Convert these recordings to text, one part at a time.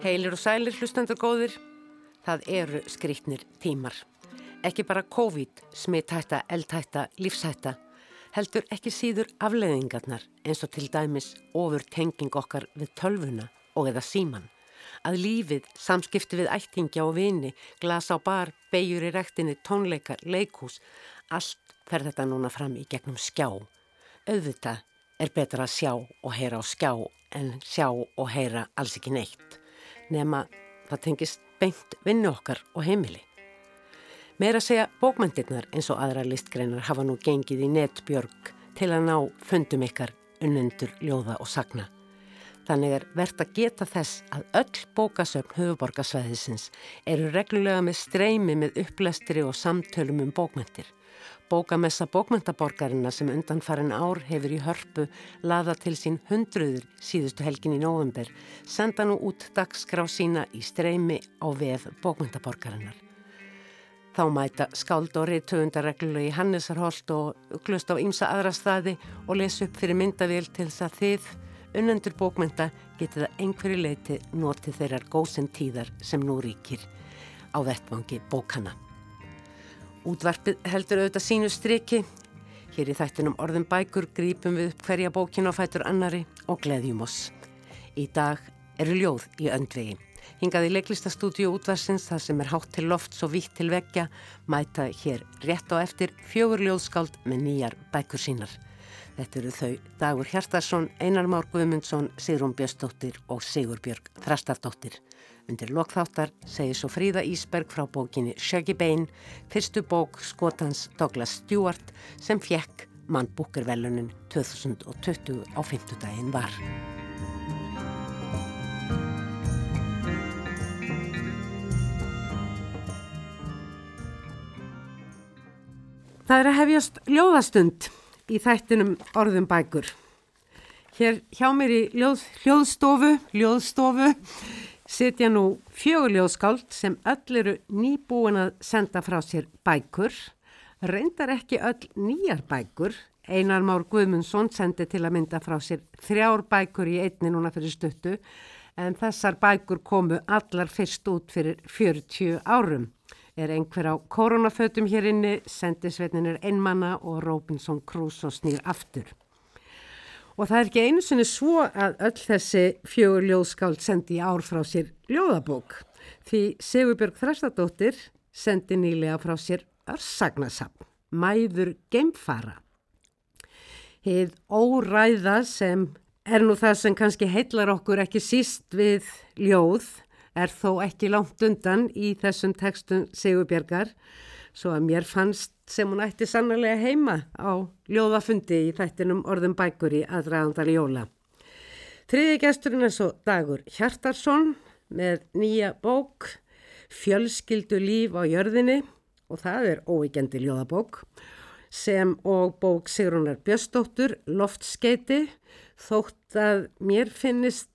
Heilir og sælir hlustandur góðir, það eru skrítnir tímar. Ekki bara COVID, smittætta, eldhætta, lífshætta, heldur ekki síður afleðingarnar eins og til dæmis ofur tenging okkar við tölvuna og eða síman. Að lífið, samskipti við ættingja og vini, glas á bar, beigur í rektinni, tónleikar, leikús, allt fer þetta núna fram í gegnum skjá. Auðvitað er betra að sjá og heyra á skjá en sjá og heyra alls ekki neitt. Nefna það tengist beint vinnu okkar og heimili. Meira segja bókmyndirnar eins og aðra listgreinar hafa nú gengið í netbjörg til að ná fundum ykkar unnendur, ljóða og sagna. Þannig er verðt að geta þess að öll bókasöfn höfuborgarsvæðisins eru reglulega með streymi með upplestri og samtölum um bókmyndir. Bókamessa bókmyndaborgarina sem undanfarin ár hefur í hörpu laða til sín hundruður síðustu helgin í november senda nú út dagskrá sína í streymi á vef bókmyndaborgarinnar. Þá mæta skáld og reytöfundar reglulega í Hannesarholt og uglust á ýmsa aðra staði og lesa upp fyrir myndavél til þess að þið, unnendur bókmynda, getið að einhverju leiti notið þeirrar góðsinn tíðar sem nú ríkir á vettvangi bókana. Útvarpið heldur auðvitað sínu striki. Hér í þættinum orðum bækur grípum við upp hverja bókinu á fætur annari og gleðjum oss. Í dag eru ljóð í öndvegi. Hingaði leiklistastúdíu útvarsins þar sem er hátt til loft svo vitt til veggja mæta hér rétt á eftir fjögur ljóðskáld með nýjar bækur sínar. Þetta eru þau Dagur Hjartarsson, Einar Már Guðmundsson, Sigrun Björnsdóttir og Sigur Björg Þrastardóttir. Undir lokþáttar segir svo Fríða Ísberg frá bókinni Shaggy Bane, fyrstu bók skotans Douglas Stewart sem fjekk mann búkervelunin 2020 á 50 daginn var. Það er að hefjast ljóðastund í þættinum orðum bækur. Hér hjá mér í ljóð, hljóðstofu, hljóðstofu sitja nú fjöguljóðskáld sem öll eru nýbúin að senda frá sér bækur, reyndar ekki öll nýjar bækur, Einar Már Guðmundsson sendi til að mynda frá sér þrjár bækur í einni núna fyrir stuttu, en þessar bækur komu allar fyrst út fyrir 40 árum. Er einhver á koronafötum hér inni, sendisveitnin er einmanna og Robinson Crusoe snýr aftur. Og það er ekki einu sinni svo að öll þessi fjögur ljóðskáld sendi í ár frá sér ljóðabók. Því Sigurbjörg Þrastadóttir sendi nýlega frá sér örsagnasapn, Mæður Geimfara. Hið óræða sem er nú það sem kannski heitlar okkur ekki síst við ljóð er þó ekki langt undan í þessum textum Sigurbjörgar svo að mér fannst sem hún ætti sannlega heima á ljóðafundi í þættinum orðum bækur í aðræðandal jóla. Þriði gesturinn er svo Dagur Hjartarsson með nýja bók Fjölskyldu líf á jörðinni og það er óíkjandi ljóðabók sem og bók Sigrunar Björnsdóttur Loftskeiti þótt að mér finnist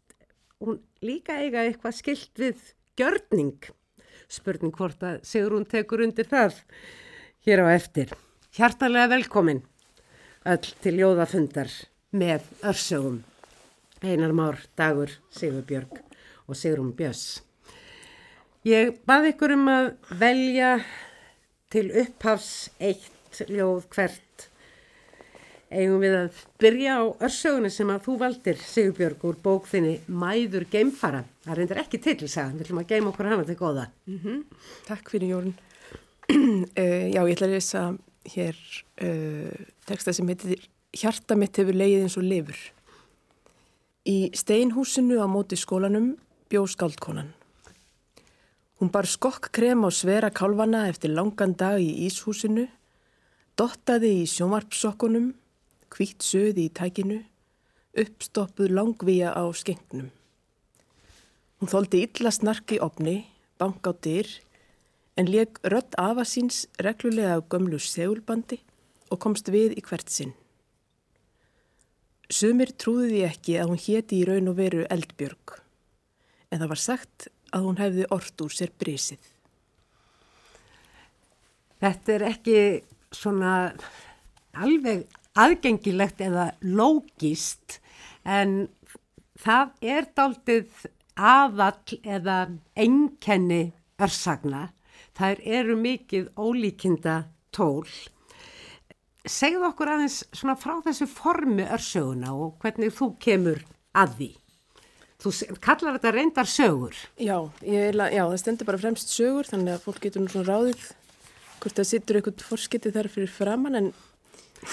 hún líka eiga eitthvað skilt við gjörning spurning hvort að Sigrún tekur undir það hér á eftir. Hjartalega velkomin öll til jóðafundar með örsögum Einar Már, Dagur, Sigurbjörg og Sigrún Björns. Ég baði ykkur um að velja til upphafs eitt ljóð hvert eigum við að byrja á örsögunni sem að þú valdir Sigurbjörg úr bókþinni Mæður geimfara. Það reyndir ekki til þess að við viljum að geima okkur hana til goða. Mm -hmm. Takk fyrir Jórn. uh, já, ég ætla að lesa hér uh, texta sem heitir Hjarta mitt hefur leið eins og lifur. Í steinhúsinu á móti skólanum bjó skaldkonan. Hún bar skokk krem á svera kálvana eftir langan dag í íshúsinu, dottaði í sjómarpsokkunum hvitt söði í tækinu, uppstoppuð langvíja á skengnum. Hún þóldi illa snarki opni, bank á dyr, en leg rött afasins reglulega á gömlu segulbandi og komst við í hvert sinn. Sumir trúði ekki að hún héti í raun og veru eldbjörg, en það var sagt að hún hefði orrt úr sér brísið. Þetta er ekki svona alveg aðgengilegt eða lógist en það er daldið aðall eða enkenni örsagna. Það eru mikið ólíkinda tól. Segðu okkur aðeins svona frá þessu formi örsöguna og hvernig þú kemur að því. Þú kallar þetta reyndar sögur. Já, ég, já, það stendur bara fremst sögur þannig að fólk getur nú svona ráðið hvort það sittur eitthvað forskitið þar fyrir framann en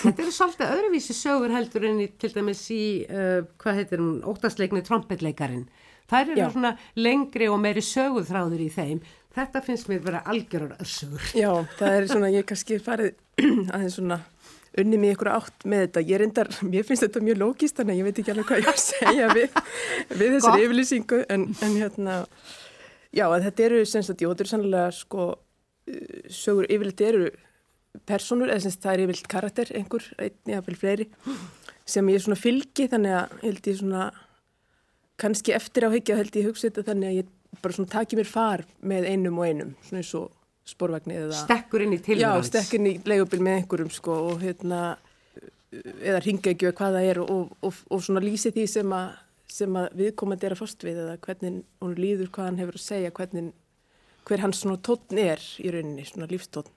Þetta eru svolítið öðruvísi sögur heldur en í, til dæmis í, uh, hvað heitir hún, óttasleikni trompetleikarin. Það eru svona lengri og meiri söguðþráður í þeim. Þetta finnst mér vera algjörður örsögur. Já, það er svona, ég kannski farið aðeins svona unni mig ykkur átt með þetta. Ég reyndar, mér finnst þetta mjög lógist, þannig að ég veit ekki alveg hvað ég að segja við, við þessari yfirlýsingu. En, en hérna, já, þetta eru, semst að, jú, þetta eru sannlega, sko, uh, sögur yfirleitt eru personur, eða semst það er yfirleitt karakter, einhver, einn, jáfnveil fleiri, sem ég svona fylgi, þannig að held ég svona, kannski eftir áhyggja held ég hugsa þetta þannig að ég bara svona taki mér far með einum og einum, svona eins og sporvagni eða... Stekkur inn í tilvægans. Já, stekkur inn í leigubil með einhverjum sko og hérna, eða ringa ekki hvað það er og, og, og svona lýsi því sem að, sem að viðkomandi er að fórst við eða hvernig hún líður hvað hann hefur að segja, hvernig, hver hans svona tótn er í rauninni, svona lífstótn.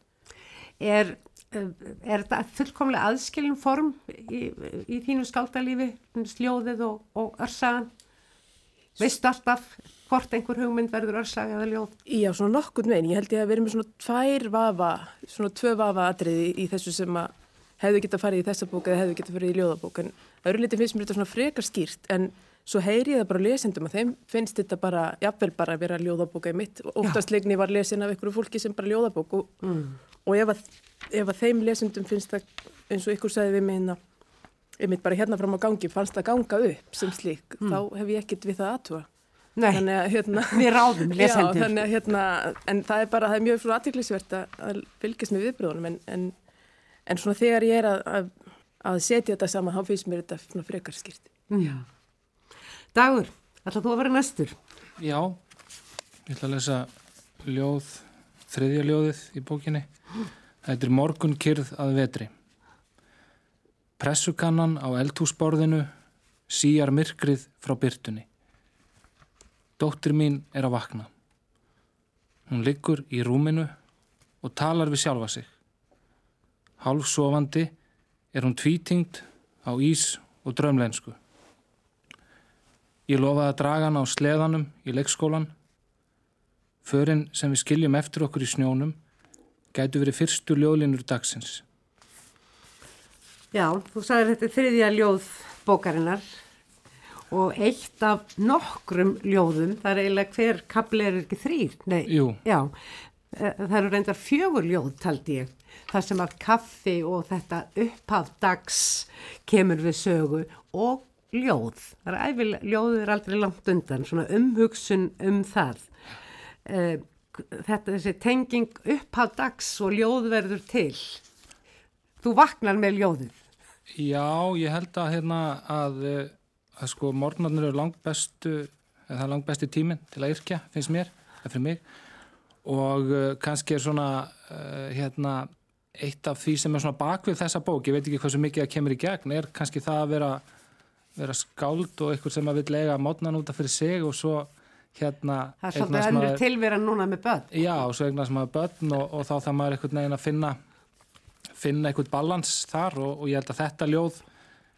Er, er þetta fullkomlega aðskilin form í, í þínu skaldalífi, sljóðið og, og örsagan? Veistu alltaf hvort einhver hugmynd verður örsaga eða ljóð? Já, svona nokkur megin. Ég held ég að við erum með svona tvær vafa, svona tvö vafa atriði í þessu sem að hefðu geta farið í þessa bók eða hefðu geta farið í ljóðabók. En öðruleiti finnst mér þetta svona frekar skýrt en svo heyri ég það bara lesendum að þeim finnst þetta bara, jáfnvel bara að vera ljóðabóka í mitt. Óttastleikni var lesin af einhverju fólki sem bara ljóðabók og, mm. og ef, að, ef að þeim lesendum finnst það eins og ykkur sagði við mig hérna ég mitt bara hérna fram á gangi, fannst það ganga upp sem slík, mm. þá hef ég ekkert við það aðtúa. Nei, að, hérna, ráðum. Já, þannig að hérna, en það er bara, það er mjög svona aðtiklisvert að fylgjast með viðbröðunum, en, en, en svona þegar ég er að, að, að setja þetta saman, þá finnst mér þetta frekar skýrt. Já. Dagur, ætlaðu þú að vera næstur? Já, ég ætla að lesa ljóð, þriðja ljóðið í bókinni. Þetta er Morgun kyrð að vetri. Pressukannan á eldhúsborðinu síjar myrkrið frá byrtunni. Dóttir mín er að vakna. Hún liggur í rúminu og talar við sjálfa sig. Hálfsofandi er hún tvítingt á ís og drömlensku. Ég lofaði að draga hann á sleðanum í leikskólan. Förin sem við skiljum eftir okkur í snjónum gætu verið fyrstu ljóðlinur dagsins. Já, þú sagði þetta þriðja ljóð bókarinnar og eitt af nokkrum ljóðum, það er eiginlega hver kapli er ekki þrýr, nei, Jú. já, eh, það eru reyndar fjögur ljóð taldi ég, það sem að kaffi og þetta upphafdags kemur við sögu og ljóð, það er æfilega, ljóð er aldrei langt undan, svona umhugsun um það. Eh, þetta þessi tenging upphafdags og ljóð verður til. Þú vaknar með ljóðið. Já, ég held að hérna að, eh, að sko morgnarnir eru langt bestu, það er langt besti tíminn til að yrkja, finnst mér, það fyrir mig og uh, kannski er svona hérna eitt af því sem er svona bakvið þessa bók, ég veit ekki hvað svo mikið að kemur í gegn, er kannski það að vera, vera skáld og einhver sem að vil lega mótnan út af fyrir sig og svo hérna Það er svolítið önnur tilvera núna með börn. Já, og svo eignast maður börn og, og þá það maður einhvern veginn að finna finna eitthvað balans þar og, og ég held að þetta ljóð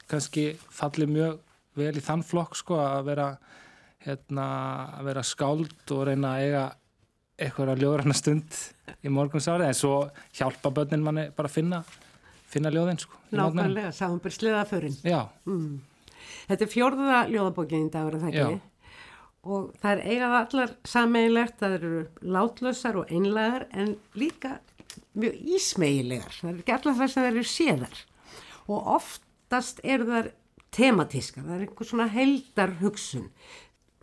kannski falli mjög vel í þann flokk sko að vera hérna að vera skáld og reyna að eiga eitthvað að ljóðra hana stund í morgunsári en svo hjálpa börnin manni bara að finna finna ljóðin sko Nákvæmlega, sáum bara sliðaförin Já mm. Þetta er fjórða ljóðabókinn í dagur að það ekki? Og það er eigað allar sammeilegt, það eru látlösar og einlegar en líka mjög ísmeigilegar, það er ekki allar það sem það eru séðar. Og oftast eru það tematíska, það er einhver svona heldar hugsun.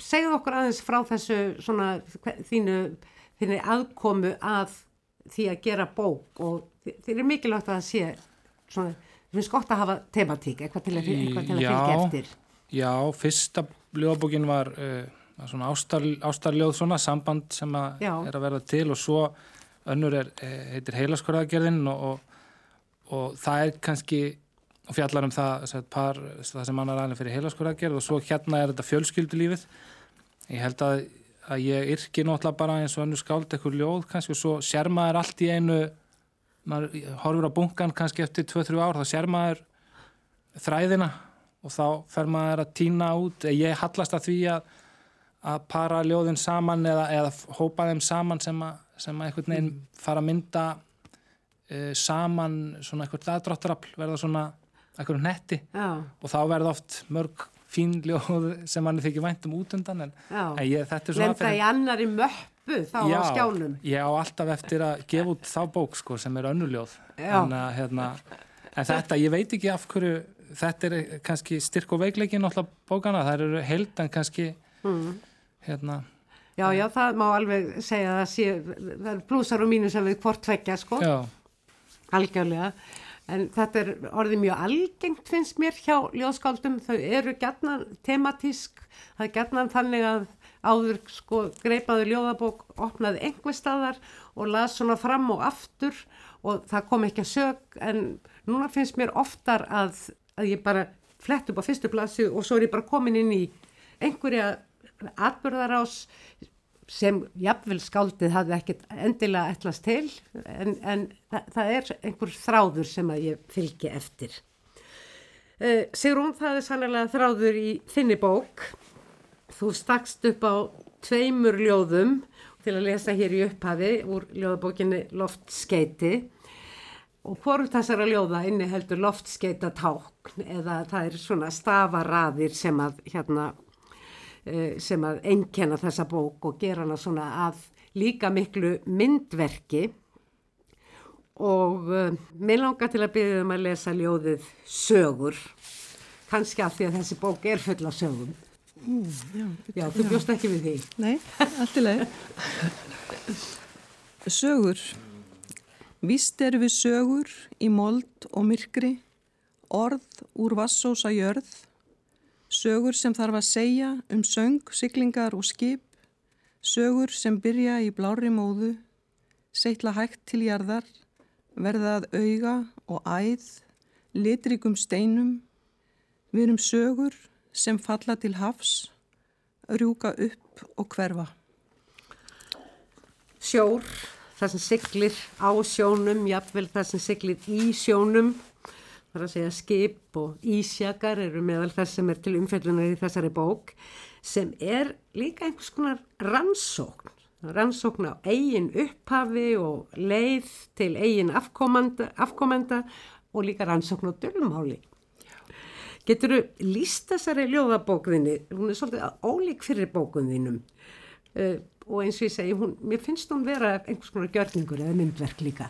Segðu okkur aðeins frá þessu svona þínu, þínu aðkomu að því að gera bók og þið er mikilvægt að það sé svona, finnst gott að hafa tematík, eitthvað til að, eitthvað til að já, fylgja eftir. Já, fyrsta ljóðbókin var uh, svona ástar, ástarljóð svona, samband sem að er að verða til og svo önnur er, eh, heitir heilaskorðagerðin og, og, og það er kannski og fjallar um það, par, það sem mann er aðeins fyrir heilaskorðagerð og svo hérna er þetta fjölskyldulífið. Ég held að, að ég yrki náttúrulega bara eins og hannu skáld eitthvað ljóð kannski og svo sér maður allt í einu maður horfur á bunkan kannski eftir 2-3 ár þá sér maður þræðina og þá fer maður að týna út. Ég hallast að því að að para ljóðin saman eða, eða hópa þeim saman sem að, sem að einhvern veginn fara að mynda uh, saman svona eitthvað aðdráttarafl verða svona eitthvað netti Já, og þá verða oft mörg fín ljóð sem manni þykir vænt um út undan en, en ég, þetta er svona Lenda í annari möppu þá á skjánum. ég á alltaf eftir að gefa út þá bók sko, sem er önnuljóð Já. en, að, hérna, en þetta, ég veit ekki af hverju þetta er kannski styrk og veikleiki náttúrulega bókana, það eru held en kannski Mm. hérna, Já, já, það má alveg segja að sé, það er blúsar og mínusar við hvort tvekja, sko, já, algjörlega. En þetta er orðið mjög algengt finnst mér hjá ljóðskáldum, þau eru gætnan tematísk, það er gætnan þannig að áður sko greipaðu ljóðabók, opnaði einhver staðar og las svona fram og aftur og það kom ekki að sög en núna finnst mér oftar að, að ég bara flett upp á fyrstu plassu og svo er ég bara komin inn í einhverja atbyrðarás sem jafnvel skáldið hafði ekkert endilega ætlast til en, en það, það er einhver þráður sem að ég fylgi eftir. Uh, Sigrún, það er sannlega þráður í þinni bók. Þú stakst upp á tveimur ljóðum til að lesa hér í upphafi úr ljóðabókinni Loftskeiti og hvorum þessara ljóða inni heldur loftskeita tákn eða það er svona stafaraðir sem að hérna eh, sem að einkenna þessa bók og gera hana svona að líka miklu myndverki. Og uh, mér langar til að byrja um að lesa ljóðið sögur. Kannski af því að þessi bók er full af sögum Já, já, þú bjóst ekki við því Nei, allt í leið. Sögur. Vist eru við sögur í mold og myrkri, orð úr vassósa jörð, sögur sem þarf að segja um söng, siglingar og skip, sögur sem byrja í blári móðu, seitla hægt til jarðar, verða að auga og æð, litrikum steinum, við erum sögur sem falla til hafs, rjúka upp og hverfa. sjór, það sem siglir á sjónum, jafnvel það sem siglir í sjónum, það er að segja skip og ísjakar eru meðal þess sem er til umfjöllunar í þessari bók, sem er líka einhvers konar rannsókn, rannsókn á eigin upphafi og leið til eigin afkomenda, afkomenda og líka rannsókn á dölmáli. Getur þú líst þessari ljóðabókðinni, hún er svolítið ólík fyrir bókunðinum uh, og eins og ég segi, hún, mér finnst hún vera einhvers konar gjörningur eða myndverk líka.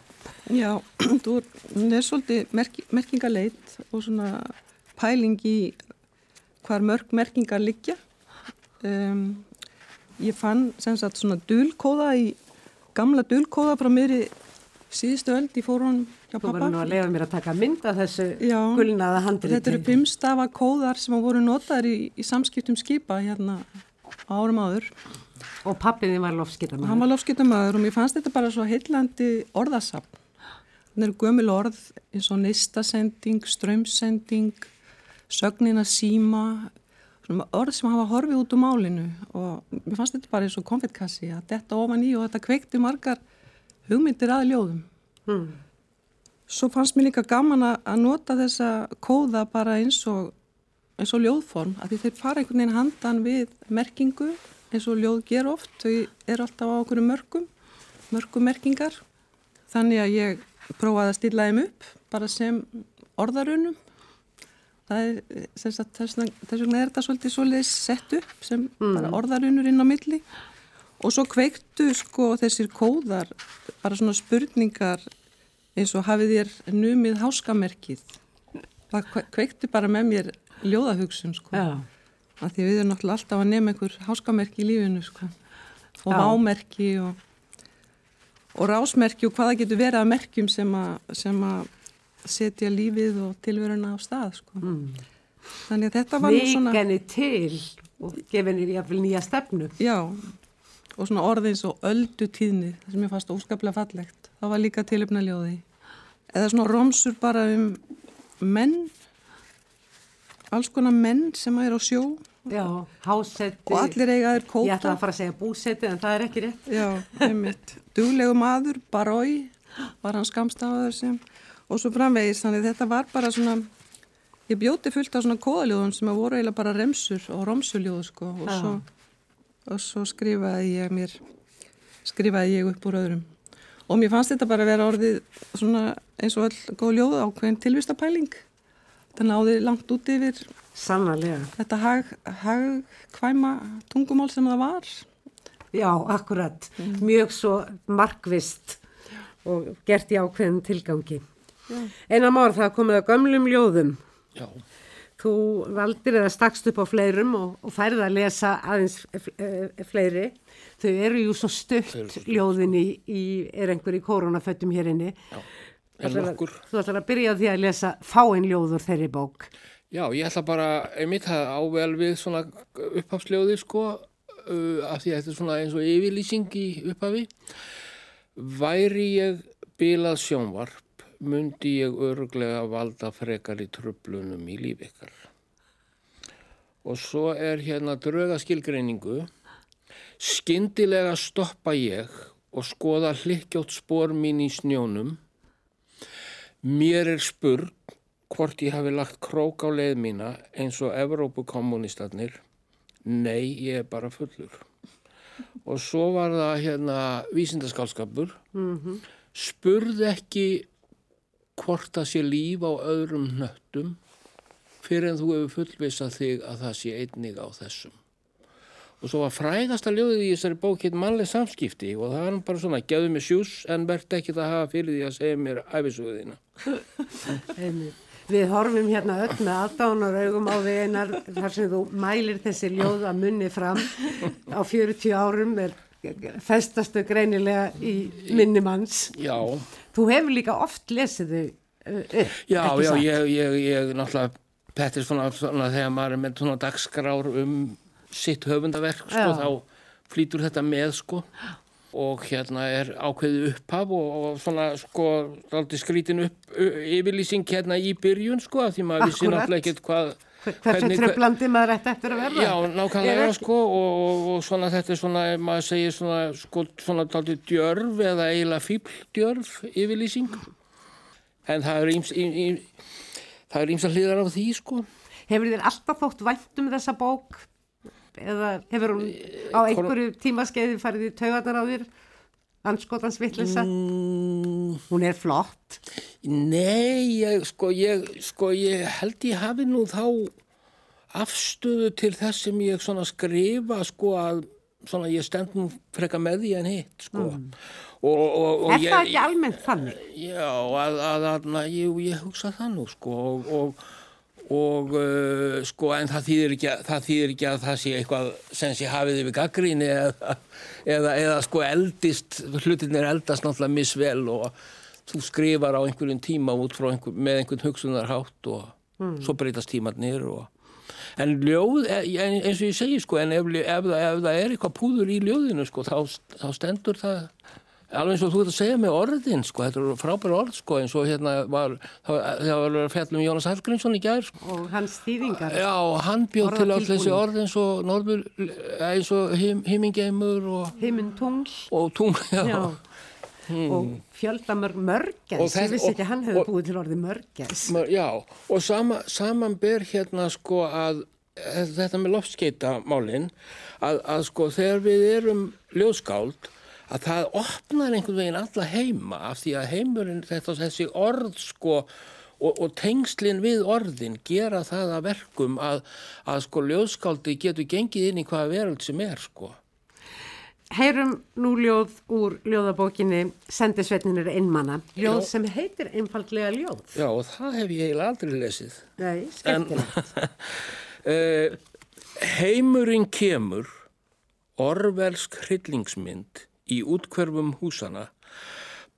Já, þú hún er svolítið merki, merkingaleit og svona pæling í hvar mörg merkingar liggja. Um, ég fann sem sagt svona dulkóða í gamla dulkóða frá mér í síðustu öld í fórun hjá Þú pappa. verður nú að leiða mér að taka mynd af þessu Já, gulnaða handriti. Þetta eru fimmstafa kóðar sem voru notaðir í, í samskiptum skipa hérna árum áður. Og pappiði var lofskitamaður. Hann var lofskiptamæður og mér fannst þetta bara svo heillandi orðasafn. Það eru gömul orð eins og neistasending, strömsending, sögnina síma, orð sem hafa horfið út úr málinu og mér fannst þetta bara eins og konfettkassi að þetta ofan í og þetta kveikti margar hugmyndir að ljóðum. Hmm. Svo fannst mér líka gaman að nota þessa kóða bara eins og, eins og ljóðform, að því þeir fara einhvern veginn handan við merkingu eins og ljóð ger oft, þau eru alltaf á okkur mörgum, mörgum merkingar. Þannig að ég prófaði að stilla þeim upp bara sem orðarunum. Er, sagt, þess vegna er þetta svolítið svolítið sett upp sem bara orðarunur inn á milli. Og svo kveiktu sko þessir kóðar bara svona spurningar eins og hafið þér numið háskamerkið. Það kve- kveiktu bara með mér ljóðahugsun sko. Já. Af því við erum náttúrulega alltaf að nefna einhver háskamerki í lífinu sko. Og Já. vámerki og, og rásmerki og hvaða getur verið að merkjum sem að, sem að setja lífið og tilveruna á stað sko. Mm. Þannig að þetta var nú svona... Vík henni til og gefa henni jafnvel nýja stefnu. Já, og svona orð eins og öldu tíðni, það sem ég fannst óskaplega fallegt. Það var líka tilöfna ljóði. Eða svona romsur bara um menn, alls konar menn sem er á sjó Já, hásetti. og allir eiga þeir kóta. Ég ætla að fara að segja búsetti en það er ekki rétt. Já, einmitt. Duglegu maður, barói, var hann skamstafaður sem, og svo framvegis, þannig þetta var bara svona, ég bjóti fullt af svona kóðaljóðum sem að voru eiginlega bara remsur og romsuljóð, sko, og Já. svo, og svo skrifaði ég mér, skrifaði ég upp úr öðrum. Og mér fannst þetta bara að vera orðið svona eins og all góð ljóð ákveðin tilvistapæling. Það náði langt út yfir Sannarlega. þetta hag, hagkvæma tungumál sem það var. Já, akkurat. Mjög svo markvist og gert í ákveðin tilgangi. Einar már, það er komið að gömlum ljóðum. Já, Þú valdir eða stakst upp á fleirum og, og færði að lesa aðeins e, e, fleiri. Þau eru jú svo stutt ljóðin í, í er einhver í koronaföttum hér inni. já. En að- nokkur. Þú ætlar að byrja því að lesa fáin ljóður þeirri bók. Já, ég ætla bara, einmitt það ável við svona upphafsljóði sko, uh, af því að þetta er svona eins og yfirlýsing í upphafi. Væri ég bilað sjónvarp, myndi ég öruglega valda frekar í tröflunum í líf ykkar. Og svo er hérna drauga skilgreiningu. Skyndilega stoppa ég og skoða hlikkjótt spór mín í snjónum. Mér er spurn hvort ég hafi lagt krók á leið mína eins og Evrópukommunistarnir. Nei, ég er bara fullur. Og svo var það hérna vísindaskálskapur. Spurð ekki hvort það sé líf á öðrum hnöttum fyrir en þú hefur fullvissað þig að það sé einnig á þessum. Og svo var frægasta ljóðið í þessari bók hitt mannleg samskipti og það nú bara svona, gefðu mér sjús en verð ekki að hafa fyrir því að segja mér æfisuðina. Við horfum hérna öll með aðdánar augum á því einar þar sem þú mælir þessi ljóð að munni fram á 40 árum er festastu greinilega í minni manns. Já, Þú hefur líka oft lesið þau uh, upp, Já, já, ég, ég, ég náttúrulega, þetta er svona, svona þegar maður er með svona dagskrár um sitt höfundaverk, sko, Já. þá flýtur þetta með, sko, og hérna er ákveðið upphaf og, og svona, sko, aldrei skrítin upp yfirlýsing hérna í byrjun, sko, því maður vissi náttúrulega ekkert hvað, Hversu tröflandi maður ætti eftir að verða? Já, nákvæmlega sko og, og, og svona þetta er svona, maður segir svona sko, svona taldið djörf eða eiginlega fíbldjörf yfirlýsing en það er íms, ím, ím, það er ímsa hliðar á því sko Hefur þér alltaf þótt vænt um þessa bók? Eða hefur hún á einhverju tímaskeiði farið í taugarnar á þér? Anskotans vittlisa? mm, Hún er flott. Nei, ég, sko, ég, sko, ég held ég hafi nú þá afstöðu til þess sem ég skrifa sko að svona ég stend nú freka með því en hitt sko og, og, og er ég, það ekki almennt þannig? Já, að, að, að, að ég, ég hugsa það nú sko og, og, uh, sko en það þýðir, að- það þýðir ekki að það sé eitthvað sem sé hafið yfir gaggríni eða, eða, eða sko eldist, hlutinir eldast náttúrulega misvel og þú skrifar á einhverjum tíma út frá einhver, með einhvern hugsunarhátt og svo breytast tímarnir og En ljóð, e- en- eins og ég segi sko, en ef, ef, ef það er eitthvað púður í ljóðinu sko, þá, þá stendur það alveg eins og þú ert að segja með orðin sko, þetta eru frábæra orð sko, eins og hérna var, það var verið að fjalla um Jónas Hallgrímsson í gær sko. Og hans þýðingar? Já, hann bjóð til öll þessi orð eins og norður, eins og him, himingeimur og, Himinn tungl? og tung, já. Já. Og fjöldamörg það- Ég vissi ekki að hann hefði búið til orðið mörgæs. Ma- Já, og sama, saman ber hérna sko að eh, þetta með loftskeita málinn að, að sko þegar við erum ljóðskáld að það opnar einhvern veginn alla heima af því að heimurinn þetta þessi orð sko og, og tengslinn við orðin gera það að verkum að, að sko ljóðskáldi getur gengið inn í hvaða veröld sem er sko. Heyrum nú ljóð úr ljóðabókinni Sendisveitnin er einmanna. Ljóð Já. sem heitir einfaldlega ljóð. Já og það hef ég eiginlega aldrei lesið. Nei, skemmtilegt. Uh, heimurinn kemur orvelsk hryllingsmynd í útkverfum húsana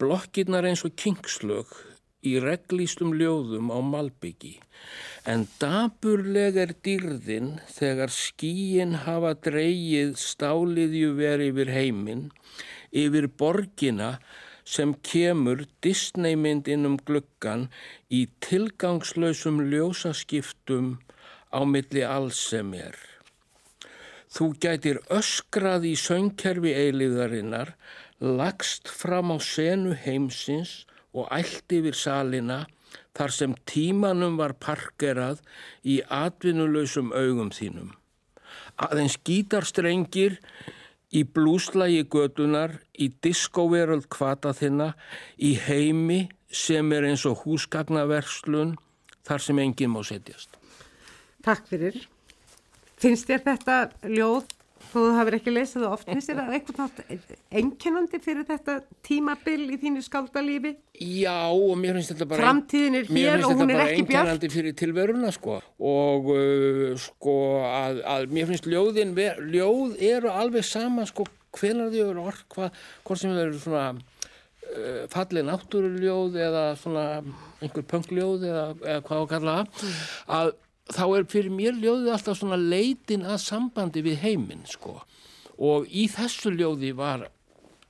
blokkirnar eins og kingslög í reglístum ljóðum á Malbyggi en daburleg er dýrðin þegar skíin hafa dreigið stáliðju veri yfir heiminn yfir borgina sem kemur Disneymynd inn um gluggan í tilgangslausum ljósaskiptum á milli alls sem er. Þú gætir öskrað í söngkerfi eiliðarinnar, lagst fram á senu heimsins og ælt yfir salina þar sem tímanum var parkerað í atvinnulausum augum þínum. Aðeins gítarstrengir í blúslægi gödunar, í diskoveröld kvata þinna, í heimi sem er eins og húsgagnaverslun þar sem enginn má setjast. Takk fyrir. Finnst þér þetta ljóð, þó þú hafur ekki lesið það oft, finnst þér það eitthvað nátt einkennandi fyrir þetta tímabil í þínu skáldalífi? Já, og mér finnst þetta bara... Framtíðin er mér hér finnst og hún þetta er bara einkennandi fyrir tilveruna, sko. Og, uh, sko, að, að mér finnst ljóðin, ljóð eru alveg sama, sko, hvenar þau eru orð, hvað, hvort sem þau eru svona uh, fallið náttúruljóð eða svona einhver pöngljóð eða, eða hvað að kalla það, að þá er fyrir mér ljóðið alltaf svona leitin að sambandi við heiminn, sko. Og í þessu ljóði var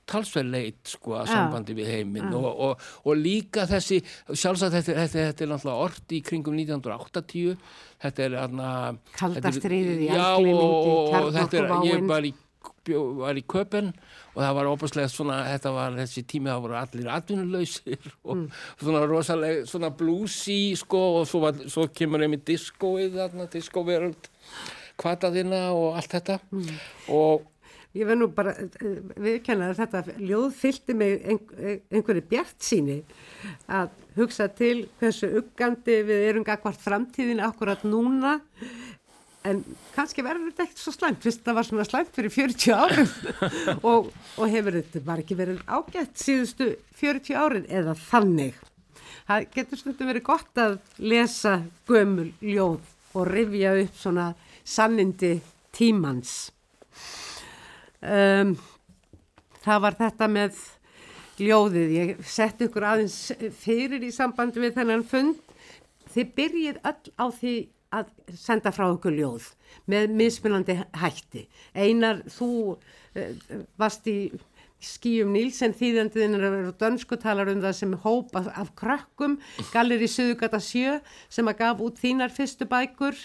talsverð leit sko að sambandi við heiminn. Og, og, og líka þessi sjálfsagt þetta, þetta, þetta er náttúrulega orð í kringum 1980 þetta er aðna Kalda stríðið í Já, algleymingi, og, þetta er, ég var í, var í köpen og það var óbúslega svona, þetta var þessi tími það voru allir atvinnulausir og Mm. svona rosalega, svona bluesy sko og svo, var, svo kemur einmitt diskóið þarna, diskóveröld kvataðina og allt þetta Mm. og Ég verð nú bara eh, viðkenna að þetta ljóð fylgdi mig ein, einhverju bjart síni að hugsa til hversu uggandi við erum gagvart framtíðin akkurat núna en kannski verður þetta ekkert svo slæmt fyrst það var svona slæmt fyrir 40 árum og, og hefur þetta bara ekki verið ágætt síðustu 40 árin eða þannig. Það getur stundum verið gott að lesa gömul ljóð og rifja upp svona sannindi tímans. Um, það var þetta með ljóðið, ég sett ykkur aðeins fyrir í sambandi við þennan fund. Þið byrjið öll á því að senda frá ykkur ljóð með mismunandi hætti. Einar, þú uh, varst í skýjum Nílsen þýðandiðin er dönsku talar um það sem hóp af, af krökkum, Galleri Suðugata 7 sem að gaf út þínar fyrstu bækur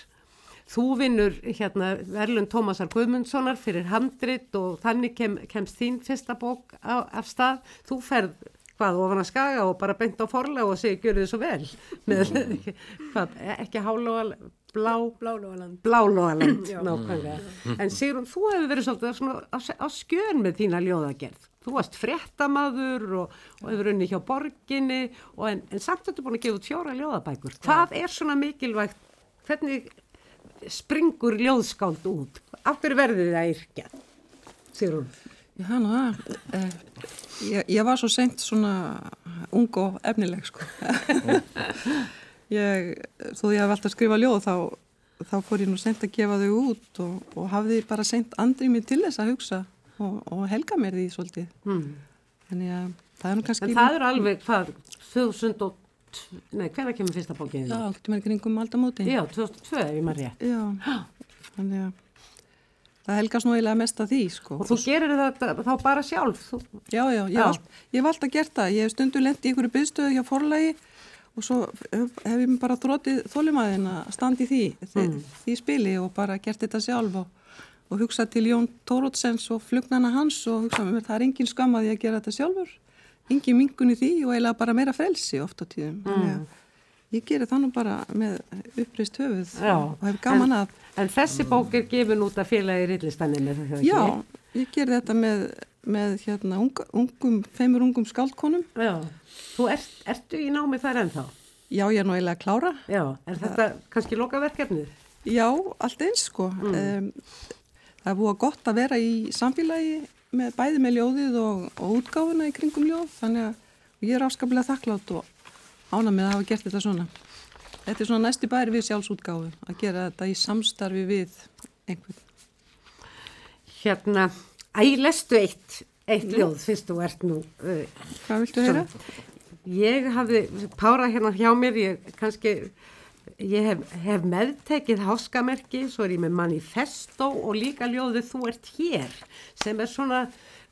Þú vinnur hérna Verlun Tómasar Guðmundssonar fyrir handrit og þannig kem, kemst þín fyrsta bók á, af stað. Þú ferð hvað ofan að skaga og bara beint á forlega og segir gjör þið svo vel. Með, hvað, ekki hálóa, blá, Blálóaland. blálóaland, nákvæmlega. En Sigrun, þú hefur verið svolítið svona á, á skjön með þína ljóðagerð. Þú varst fréttamaður og, og hefur unni hjá borginni og en, en samt þetta búin að gefa út fjóra ljóðabækur. Hvað er svona mikilvægt, hvernig springur ljóðskáld út? Af hverju verður þið að yrkja? Sigrun. Það. Eh, ég, ég var svo seint svona ung og efnileg, sko. ég, þó ég hef alltaf skrifað ljóð, þá, þá fór ég nú seint að gefa þau út og, og hafði bara seint andrið mér til þess að hugsa og, og helga mér því svolítið. Hmm. Þannig að það er nú kannski... En það er alveg hvað, 2000 og, nei, hvernig kemur fyrsta bókið? Já, getur mér kringum aldamóti. Já, 2002 ef ég maður rétt. Já, þannig að það helgast nú eiginlega mest að því, sko. Og þú gerir þetta þá bara sjálf? Þú, Já, já, ég, hef alltaf gert það. Ég hef stundu lent í einhverju byggstöðu hjá forlagi og svo hef, ég bara þrótið þólimaðin að standa í því, því, því spili og bara gert þetta sjálf og, og hugsa til Jón Tórótsens og flugnana hans og hugsa með mér, það er engin skam að ég gera þetta sjálfur. Engin mingun í því og eiginlega bara meira frelsi oft á tíðum. Að Ég gerir það nú bara með uppreist höfuð Já. og hef gaman að. en þessi bók er gefin út af félagi ekki? Já, ég ger þetta með, með hérna, unga, ungum, feimur ungum skaldkonum. Já. Þú ert, ertu í námi þar ennþá? Já, ég er nú eiginlega að klára. Já. Er þetta kannski lokaverkefnið? Já, allt eins sko. Um, það er búið gott að vera í samfélagi með bæði með ljóðið og, og útgáfuna í kringum ljóð. Þannig að ég er afskaplega þakklátt og ána með að hafa gert þetta svona. Þetta er svona næsti bæri við sjálfsútgáfu að gera þetta í samstarfi við einhvern. Hérna, æ, lestu eitt, eitt ljóð, fyrst þú ert nú... Uh, Hvað viltu heyra? Ég hafði, Pára hérna hjá mér, ég kannski, ég hef, hef meðtekið háskamerki, svo er ég með manifesto og líka ljóðið þú ert hér, sem er svona,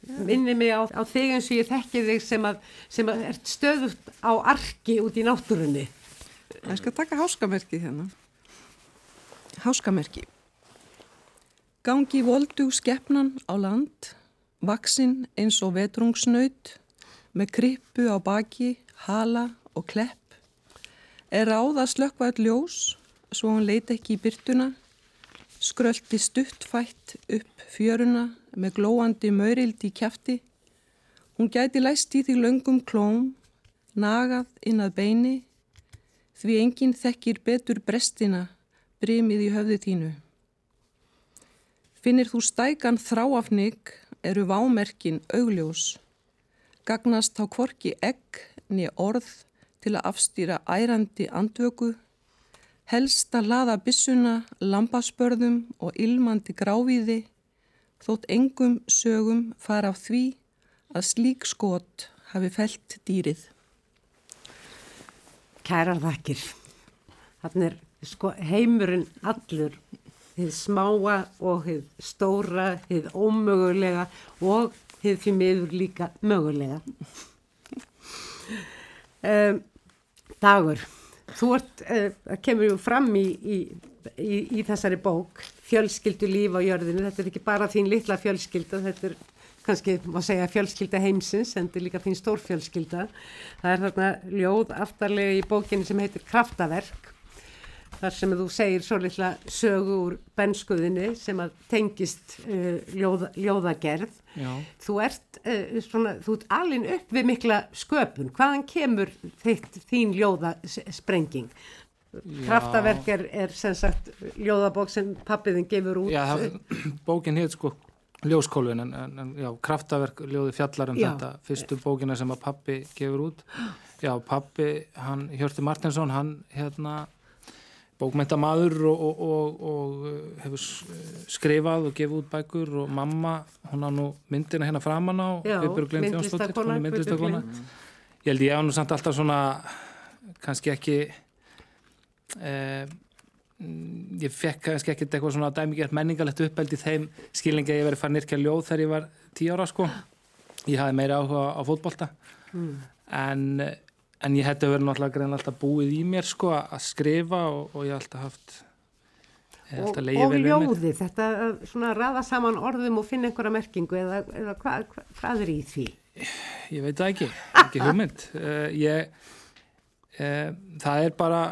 minni mig á, á þig eins og ég þekki þig sem að, sem að ert stöðut á arki út í náttúrunni. Ég skal taka háskamerkið hérna. Háskamerki. Gangi voldug skeppnan á land, vaksinn eins og vetrungsnaut, með krippu á baki, hala og klepp. Er ráða slökkvað ljós, svo hann leiti ekki í byrtuna, skröldi stuttfætt upp fjöruna með glóandi maurildi kæfti. Hún gæti læst í því löngum klóm, nagað inn að beini, því enginn þekkir betur brestina, brimið í höfði þínu. Finnir þú stækan þráafnig eru vámerkin augljós. Gagnast þá kvorki egg niður orð til að afstýra ærandi andvöku. Helst að laða bissuna, lambaspörðum og ilmandi gráviði þótt engum sögum fara af því að slík skot hafi felt dýrið. Kærar þakkir. Þannig er sko, heimurinn allur, þið smáa og þið stóra, þið ómögulega og þið fyrir miður líka mögulega. Um, dagur, þú ert, uh, kemur ju fram í, í, í, í þessari bók, fjölskyldu líf á jörðinu, þetta er ekki bara þín litla fjölskylda, þetta er kannski má segja fjölskylda heimsins en þetta er líka þín stórfjölskylda. Það er þarna ljóð aftarlega í bókinni sem heitir Kraftaverk þar sem þú segir svo litla sögu úr benskuðinni sem að tengist uh, ljóða, ljóðagerð. Já. Þú ert uh, svona, þú ert alin upp við mikla sköpun. Hvaðan kemur þitt, þín ljóðasprenging? Kraftaverk er, er sem sagt ljóðabók sem pappiðin gefur út. Já, bókin heit sko ljóskólfin en, en, en já, kraftaverk ljóði fjallar um Já. þetta fyrstu bókina sem að pappi gefur út já, pappi, hann, Hjörti Martinsson hann, hérna bókmentamaður og, og, og, og uh, hefur s- skrifað og gefið út bækur og mamma, hún á nú myndina hérna framan á myndlistakona ég held ég á nú samt alltaf svona kannski ekki eh, mm, ég fekk kannski ekkert eitthvað svona dæmigert menningalegt uppeld í þeim skilningi að ég verið farin yrkja ljóð þegar ég var tíu ára sko. Ég hafði meira áhuga á fótbolta. En, en ég hætti verið náttúrulega grein alltaf búið í mér sko að skrifa og, og ég hef alltaf haft hef og, alltaf og vel við mér ljóði, þetta að svona raða saman orðum og finna einhverja merkingu eða, eða hvað hva, hvað er í því? Ég veit það ekki, ekki hugmynd. Uh, ég, uh, það er bara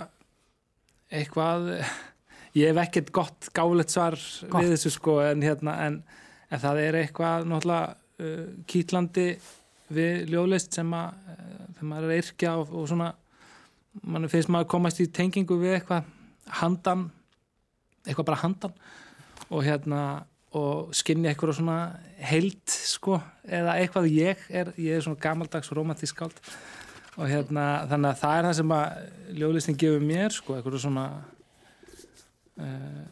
eitthvað, ég hef ekkert gott gáleitt svar Gott. við þessu sko en, hérna, en, en það er eitthvað náttúrulega uh, kýtlandi við ljóðlist sem að uh, þegar maður er yrkja og, og svona mann finnst maður að komast í tengingu við eitthvað handan eitthvað bara handan og hérna og skinni eitthvað svona heild sko, eða eitthvað ég er, ég er svona gamaldags romantísk skáld og hérna þannig að það er það sem að ljóðlistin gefur mér sko, eitthvað svona uh,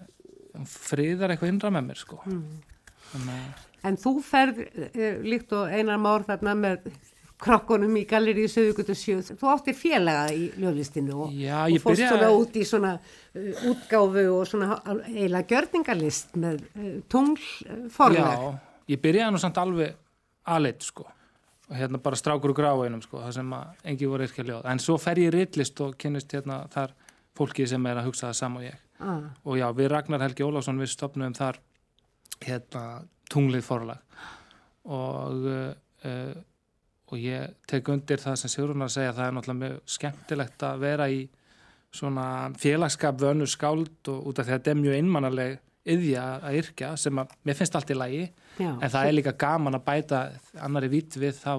friðar eitthvað innra með mér sko. Þannig að En þú ferð uh, líkt og einar már þarna með krokkunum í galleri í Söðugutu 7. Þú átti félaga í ljóðlistinu og, og fórst byrjaði- svona út í svona uh, útgáfu og svona eiginlega gjörningalist með uh, tungl forlag. Já, ég byrjaði nú samt alveg aðleitt sko og hérna bara strákur úr gráinum sko það sem að engi voru yrkja ljóð en svo fer ég í ritlist og kynnist hérna þar fólki sem er að hugsa það sam og ég Ah, og já, við Ragnar Helgi Ólafsson við stopnum þar hérna tunglið forlag. Og uh, og ég tek undir það sem Sigrun að segja það er náttúrulega mjög skemmtilegt að vera í svona félagskap vönu skáld og út af því að þetta er mjög innmannaleg yðja að yrkja sem að mér finnst allt í lagi. Já. en það er líka gaman að bæta annari vitt við þá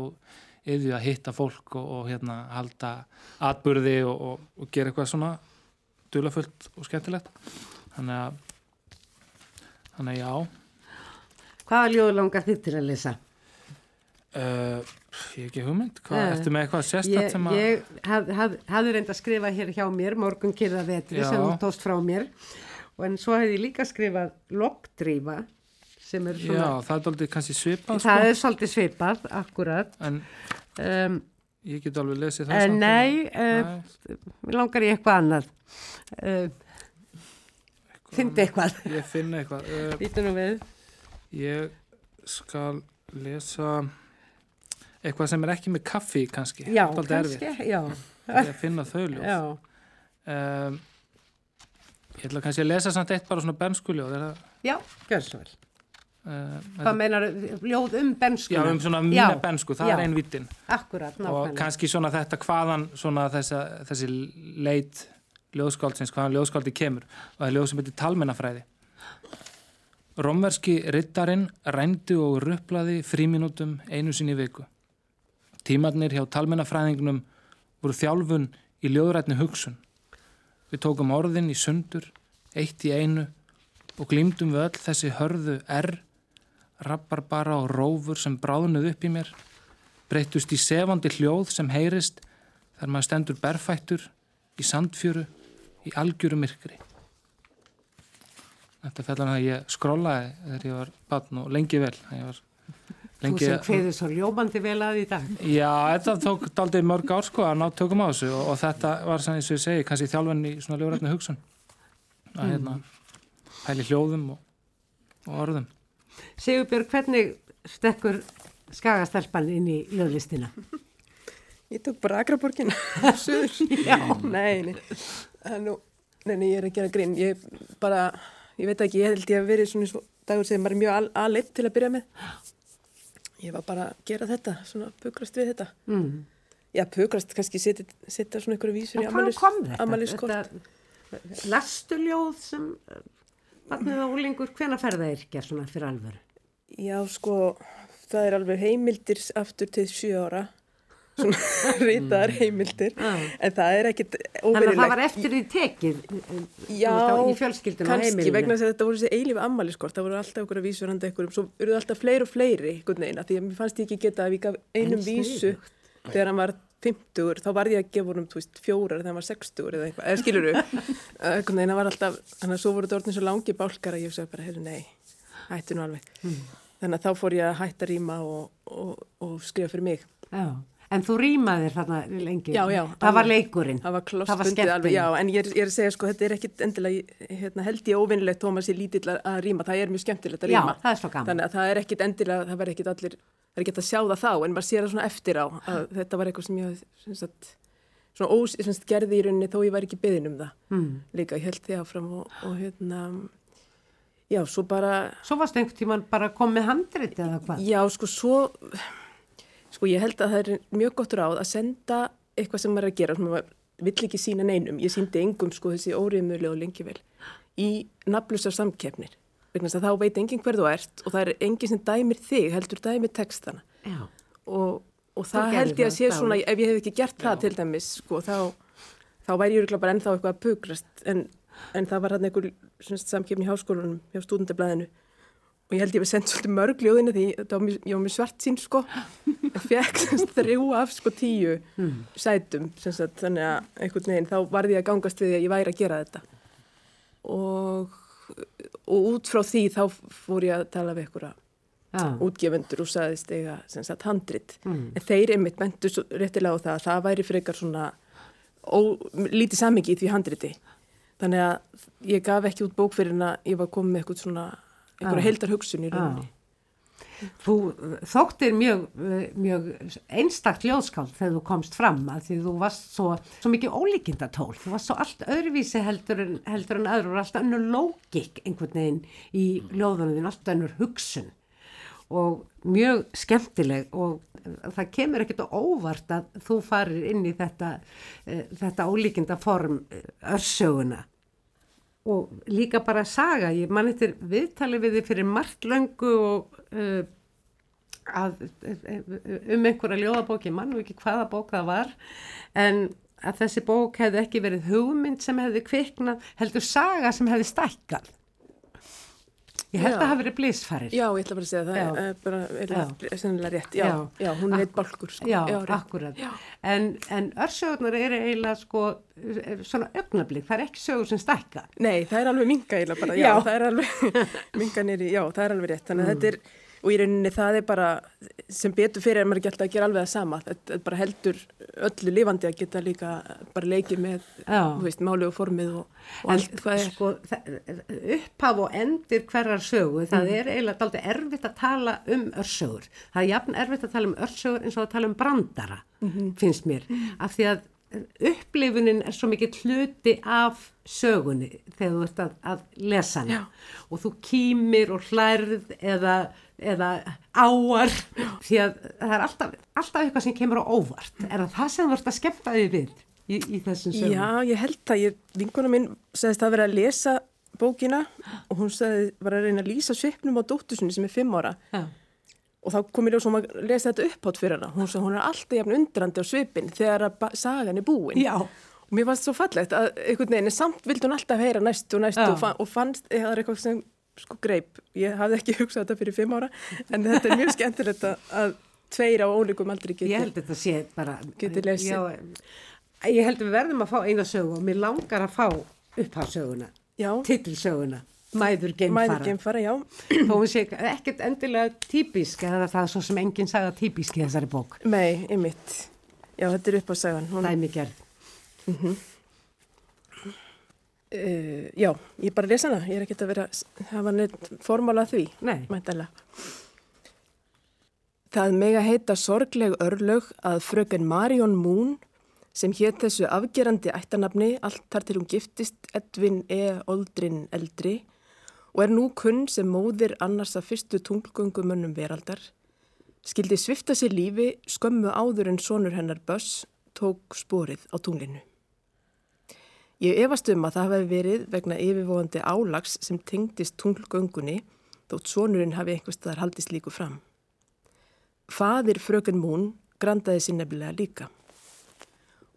yðju að hitta fólk og, og hérna halda atburði og, og, og gera eitthvað svona dulafullt og skemmtilegt. Þannig að þannig að já Hvaða ljóð langar þið til að lesa? uh, ég hef ekki hugmynd hvað, Nei. ertu með eitthvað sérstætt Ég, sem að ég haf, haf, hafði reynd að skrifa hér hjá mér, morgun kyrða vetri Já. sem þú tóst frá mér og en svo hefði ég líka skrifað loggdrífa sem er já, svona, það er aldrei kannski svipað það sko, er svolítið svipað, akkurat. en Um, ég get alveg lesið það en samt. nei, uh, Nei, langar ég eitthvað annað. Uh, Fyndi eitthvað. ég finn eitthvað uh, Vítu nú við. Ég skal lesa eitthvað sem er ekki með kaffi kannski Já, kannski, já. Ég að finna þau ljóð Já, um, ég ætla kannski að lesa samt eitt bara svona bernskuljóð er það Já, gjör svo vel. Uh, Hvað meinar, ljóð um benskuna? já, um svona mína bensku, það er ein vittin. Akkurat, Og nákvæmlega. kannski svona þetta hvaðan svona þessa, þessi leit ljóðskáldsins, hvaðan ljóðskáldi kemur. Og það er ljóð sem heitir talmennafræði. Rómverski rittarinn rændi og rupplaði fríminútum einu sinni viku. Tímarnir hjá talmennafræðingnum voru þjálfun í ljóðrætni hugsun. Við tókum orðin í sundur, eitt í einu og glýmdum við öll þessi hörðu R, rabbarbara og rófur sem bráðnuð upp í mér, breytust í sefandi hljóð sem heyrist þar maður stendur berfættur í sandfjöru í algjöru myrkri. Þetta fellan að ég skrollaði þegar ég var batn og lengi vel. Ég var Þú lengi, sem kveður svo ljómandi vel að í dag. Já, þetta tók daldið mörg ár sko að ná tökum á þessu og, og þetta var sem ég segi, kannski þjálfinn í svona ljóðrætni hugsun. Að hérna, pæli hljóðum og, og orðum. Sigurbjörg, hvernig stekkur skagastelpan inn í ljóðlistina? Ég tók bara Akraborgin Suður Já. Nei, nei er nú, nei, nei, ég er að gera grín Ég bara, ég veit ekki, ég held ég að verið svona svo dagur sem er mjög aðleitt til að byrja með. Ég var bara að gera þetta, svona pukrast við þetta. Mm. Já, pukrast, kannski setja, svona einhverju vísur í Þetta? Lastu ljóð sem vatnið og úlingur, hvena ferða yrkja svona fyrir alvöru? Já, sko, það er alveg heimildir aftur til sjö ára svona ritaðar heimildir Já. en það er ekkit Þannig að óverulegt það var eftir því tekið Já, þú veist, á- í fjölskyldunum og kannski vegna þess að þetta voru þessi eilífi ammaliskort, það voru alltaf okkur að vísu handa ykkur svo eru alltaf fleiri og fleiri af því að mér fannst ég ekki geta að við gaf einum vísu þegar hann var 50, þá var ég að gefa honum fjórar þegar hann var 60 eða eitthvað, eða skilur þú þannig að svo voru þetta orðin svo langi bálkar að ég sagði bara, heyrðu, nei hættu nú alveg. Hmm. þannig að þá fór ég að hætta rýma og, og, og skrifa fyrir mig. Já. En þú rýmaðir þarna lengi. Já, já, Það var alveg. leikurinn. Það var var alveg, já, en ég er, ég er að segja sko, þetta er ekkit endilega, hérna, held ég óvinnilegt Tómas ég lítill að, rýma, það er mjög skemmtilegt að Já, rýma. það er svo gaman. Þannig að það er ekkit endilega, það verður ekkit allir, það er ekkit að sjá það þá, en maður sér það svona eftir á, að þetta var eitthvað sem ég, sem sagt, svona ós, sem sagt, gerði í rauninni þó ég var ekki beðin um það. Mm. Líka, ég held því áfram og, og hérna, já, svo bara, Svo varst einhvern tíman bara komið handrit eða hvað? Já, sko, svo, sko, ég held að það er mjög gott ráð að senda eitthvað sem maður er að gera, sem maður vill ekki sína neinum. Ég síndi engum, sko, þessi óriðmjölu og lengi vel í nafnlusar samkeppnir. Vegna þess að þá veit enginn hver þú ert og það er enginn sem dæmir þig, heldur dæmir textana. Já. Og, og það gerðir held ég að það, sé já. svona, ef ég hef ekki gert það til dæmis, sko, þá, þá væri ég bara ennþá eitthvað að pukrast. En, en það var hann einhver samkeppni í háskólanum hjá stúdendablaðinu og ég held ég við sendt svolítið mörg ljóðina því. Var mjög, ég var mjög svart sín sko. En fekk þrjú af sko tíu sætum sem sagt, þannig að einhvern veginn þá varði ég að gangast við að ég væri að gera þetta. Og, og út frá því þá fór ég að tala við einhverja Já. útgefendur og saðist eiga handrit. En þeir einmitt mentu réttilega á það að það væri frekar svona ó, lítið samingi í því handriti. Þannig að ég gaf ekki út bók fyrir en að ég var komið með eitthvað svona einhverja Já. heildar hugsun í rauninni Þú þóttir mjög, eh, mjög einstakt ljóðskáld þegar þú komst fram að því þú varst svo, svo mikið ólíkindatól. Þú varst svo allt öðruvísi heldur en, heldur en öðru og allt önnur lógik einhvern veginn í ljóðunum allt önnur hugsun og mjög skemmtileg og það kemur ekkert á óvart að þú farir inn í þetta, eh, þetta ólíkinda form örsöguna og líka bara saga, ég man eftir viðtali við þið fyrir margt löngu og uh, að, um einhverja ljóðabók, ég man nú ekki hvaða bók það var, en að þessi bók hefði ekki verið hugmynd sem hefði kviknað, heldur saga sem hefði stækkað. Ég held Já. að það hafi verið blísfarir. Já, ég ætla bara að segja það Já. er, er bara er, er sennilega rétt já, Já. já, hún er eitt bálkur sko. Já, rétt. akkurat. En, en örsögurnar eru eiginlega sko eh, svona ögnablík, það er ekki sögur sem stækka. Nei, það er alveg minga eiginlega bara, já, Já. það er alveg minga nýri, já, það er alveg rétt þannig að þetta er, og í rauninni það er bara sem betur fyrir er maður ekki alltaf að gera alveg það sama þetta er bara heldur öllu lifandi að geta líka bara leikið með veist, máli og formið og, og En allt hvað er sko, upphaf og endir hverjar sögu, það er eiginlega daldið erfitt að tala um örsögur. Það er jafn erfitt að tala um örsögur eins og að tala um brandara, finnst mér. Af því að upplifunin er svo mikið hluti af sögunni þegar þú ert að, að lesa hana Já. og þú kýmir og hlærð eða, eða áar því að það er alltaf, alltaf eitthvað sem kemur á óvart er það það sem ert að skemmta þig við í, í þessum sögum? Já, ég held að ég, vinkona minn sagðist að vera að lesa bókina og hún sagði, var að reyna að lýsa svipnum á dóttusunni sem er fimm ára Já. og þá kom ég ljósum að lesa þetta upphátt fyrir hana. Hún sagði, hún er alltaf jafn undrandi á svipin þegar sagan er búin. Já. Og mér fannst svo fallegt að einhvern veginn, samt vildi hún alltaf heyra næstu og næstu og, og fannst, það er sko greip. Ég hafði ekki hugsað þetta fyrir fimm ára, en þetta er mjög skemmtilegt að, tveir á ólíkum aldrei geti. Ég held að þetta sé bara... Geti lesið. Já, ég held að við verðum að fá eina sögu og mér langar að fá upphafsöguna, Já, titilsöguna, Mæður geimfara. mæður geimfara, já. Þó hún sé ekkert endilega típisk eða það er svo sem enginn sagði típisk í þessari bók. Nei, einmitt. Já, þetta er upp á sagan. Hún, Dæmi gerð. Uh, já, ég bara lesa hana. Ég er ekkert að vera, hafa neitt formála að því. Nei. Mæntalega. Það mega heita sorgleg örlög að fröken Marion Moon sem hétt þessu afgerandi ættanafni allt þar til hún giftist Edvin E. Oldrin eldri og er nú kunn sem móðir annars að fyrstu tunglgöngumönnum veraldar, skildi svifta sér lífi skömmu áður en sonur hennar Böss tók sporið á tunglinu. Ég efast um að það hafi verið vegna yfirvóðandi álags sem tengdist tunglgöngunni þótt sonurinn hafi einhvers staðar haldist líku fram. Fadir fröken Mún grandaði sér nefnilega líka.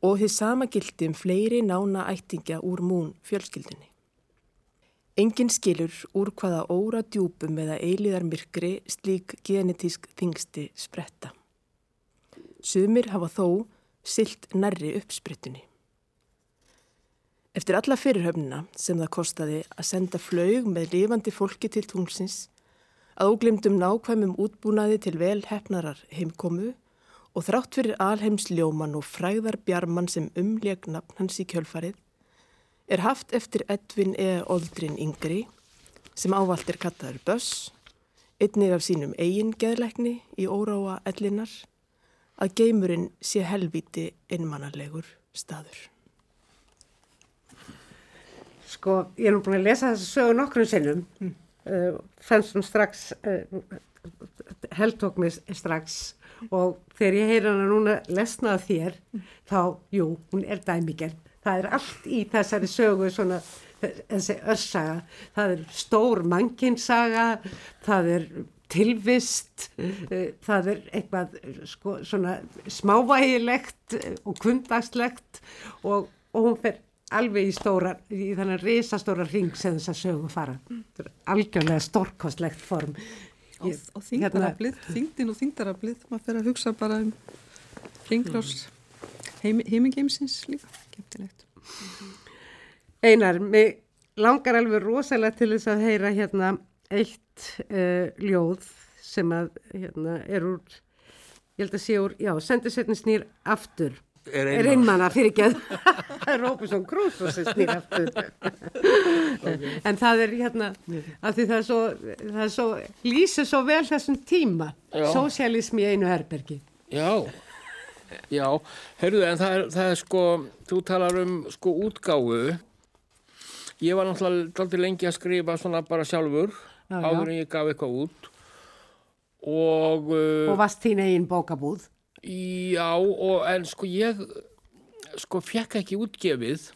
Og þið sama gildi um fleiri nána ættingja úr Mún fjölskyldinni. Engin skilur úr hvaða óra djúpum eða eiliðar myrkri slík genetísk þingsti spretta. Sumir hafa þó silt nærri uppsprittunni. Eftir alla fyrirhöfnina sem það kostaði að senda flaug með lifandi fólki til tunglsins, að óglimtum nákvæmum útbúnaði til vel hefnarar heimkomu og þrátt fyrir alheims ljóman og fræðar bjarman sem umleg nafn hans í kjölfarið, er haft eftir Edvin E. Oldrin yngri, sem ávalt er kallaður Böss, einnig af sínum eigin geðleikni í óráa ellinar, að geimurinn sé helviti einmannalegur staður. Sko, ég er nú búin að lesa þessu sögu nokkrum sinnum. Mm. Uh, fannst hún strax, uh, heldtók mig strax og þegar ég heyra hana núna lesnað þér, þá, jú, hún er dæmigerð. Það er allt í þessari sögu svona, þessi örsaga. Það er stór mannkinsaga, það er tilvist, uh, það er eitthvað sko, svona smávægilegt og kvundagslegt og, og hún fer alveg í stóra, í þannig risastóra ring sem þess að sögu fara. Þetta er algjörlega stórkostlegt form. Og, og þingdaraflið, þingdin og þingdaraflið, maður fer að hugsa bara um ringrás heimi, heimingeimsins líka, kemtilegt. Einar, mig langar alveg rosalega til þess að heyra hérna eitt uh, ljóð sem að hérna er úr, ég held að sé úr, já, sendisettin snýr aftur. Er ekki að Róbusson Krússon sem snýr aftur. En það er hérna, af því það er svo, það er svo, lýsir svo vel þessum tíma, Já. sósialism í einu herbergi. Já, já, heyrðu, en það er, það er sko, þú talar um sko útgáfu. Ég var náttúrulega daldið lengi að skrifa svona bara sjálfur, Já, já. áður en ég gaf eitthvað út. Og, uh, Og varst þín eigin bókabúð. Já, og, en sko ég, sko, fekk ekki útgefið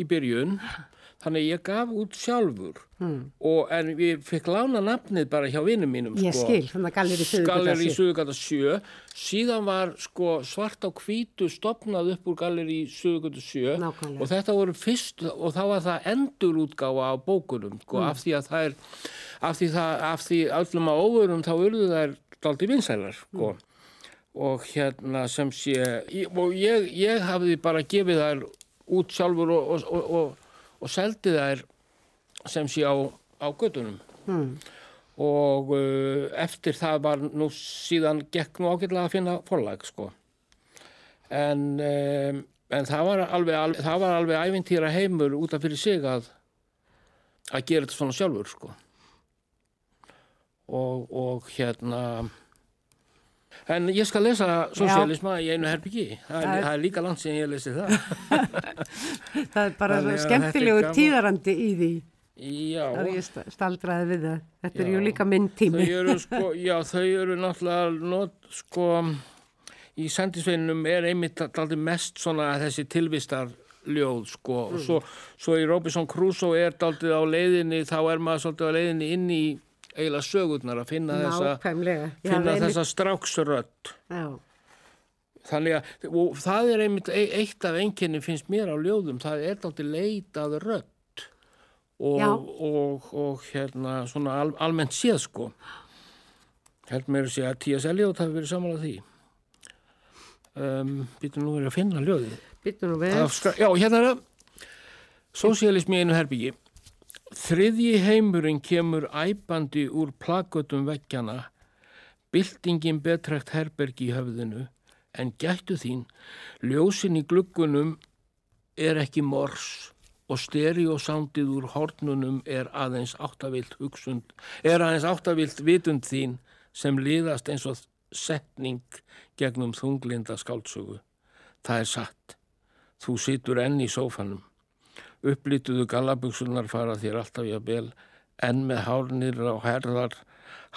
í byrjun, þannig ég gaf út sjálfur. Hmm. Og, en ég fekk lána nafnið bara hjá vinnum mínum, Ég sko. skil, þannig að Galleri í Suðugata 7 síðan var sko svart á hvítu stopnað upp úr Galleri í Suðugata 7 Nákvæmlega. og þetta voru fyrst og þá var það endurútgáfa af bókunum sko, af því að það er af því, það, af því öllum á óvörum þá urðu þær daldi vinsælar sko. Og hérna sem sé og ég, ég hafði bara gefið þær út sjálfur og, og, og, og, seldi þær sem sé á, á gödunum Hmm. og uh, eftir það var nú síðan gekk nú ágætlega að finna forlag sko. En, um, en það var alveg, alveg það var alveg ævintýra heimur út af fyrir sig að að gera þetta svona sjálfur sko. Og, og hérna En ég skal lesa sosialisma í einu herbyggi. Það, Það- er- það er líka langt sem ég lesi það. Það er bara Þannig að skemmtilegur þetta er gaman. tíðarandi í því. Já, Það er ég sta- staldraði við það. Þetta er Já. ju líka minn tími. þau eru sko, já, þau eru náttúrulega not, sko, í sendisveinum er einmitt aldrei mest svona þessi tilvistar ljóð sko og svo, svo í Robinson Crusoe er daldið á leiðinni þá er maður svolítið á leiðinni inn í eiginlega sögurnar að finna þessa Nákvæmlega. Ég finna einmitt- þessa stráksrödd Já. þannig að og það er einmitt e- eitt af einkenni finnst mér á ljóðum það er daldið leitað rödd og, Já. og, og hérna svona al, almennt séð sko held mér að sé að T.S. Eliot hafi verið saman á því um, býtum nú verið að finna ljóðið Býttu nú skra- Já, hérna er það Sósialismi einu herbyggi Þriðji heimurinn kemur æpandi úr plagötum veggjana Byltingin betrekt herbergi í höfðinu en gættu þín ljósin í gluggunum er ekki mors og stereosándið úr hornunum er aðeins áttavilt hugsund er aðeins áttavilt vitund þín sem liðast eins og setning gegnum þunglinda skáldsögu. Það er satt. Þú situr enn í sófanum. Upplituðu gallabuksunar fara þér alltaf í að bel, enn með hárnir á herðar,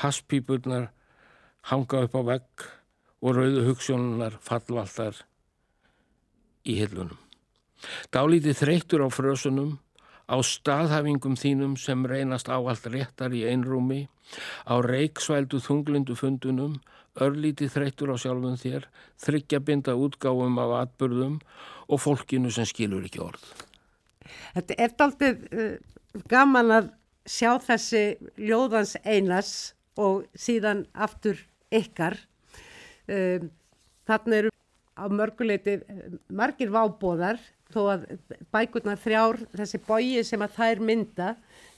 haspípurnar hanga upp á vegg og rauðu hugssjónunar fallvaltar í hillunum. Dálítið þreyttur á frösunum, á staðhæfingum þínum sem reynast áallt réttar í einrúmi, á reiksvældu þunglindu fundunum, örlítið þreyttur á sjálfum þér, þryggjabinda útgáfum af atbyrðum og fólkinu sem skilur ekki orð. Þetta er daldið uh, gaman að sjá þessi ljóðans einas og síðan aftur ykkar. Um, Þannig eru á mörguleiti eh, margir vábóðar þó að bækurnar þrjár, þessi bói sem að þær mynda,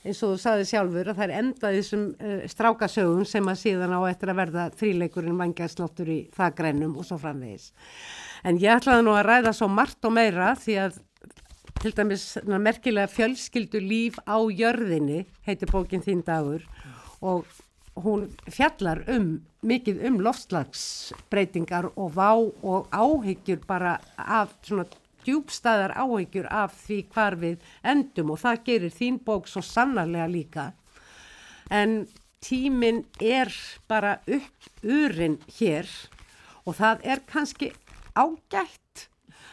eins og þú saði sjálfur, að þær enda þessum uh, strákasögum sem að síðan á eftir að verða þríleikurinn vangjæðsláttur í þagrennum og svo framvegis. En ég ætlaði nú að ræða svo margt og meira því að til dæmis merkilega fjölskyldu líf á jörðinni heitir bókin þín dagur og hún fjallar um mikið um loftslagsbreytingar og vá og áhyggjur bara af svona djúbstæðar áhyggjur af því hvar við endum og það gerir þín bók svo sannarlega líka. En tíminn er bara upp urinn hér og það er kannski ágætt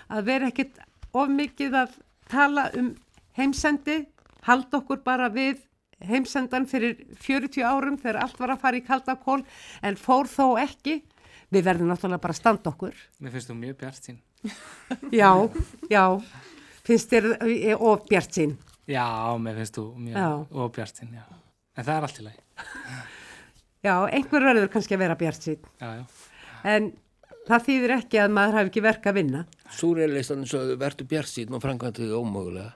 að vera ekkit of mikið að tala um heimsendi, halda okkur bara við heimsendan fyrir 40 árum þegar allt var að fara í kalda kól en fór þó ekki. Við verðum náttúrulega bara að standa okkur. Mér finnst þú mjög bjart sín. Já, já, finnst þér eh, of bjart sín. Já, mér finnst þú mjög og bjart sín, já. En það er allt í lagi. Já, einhver verður kannski að vera bjart sín. Já, já. En það þýðir ekki að maður hafi ekki verk að vinna. Súreilistaninn sögðu verður bjart síðan og framkvæmdu þig ómögulega.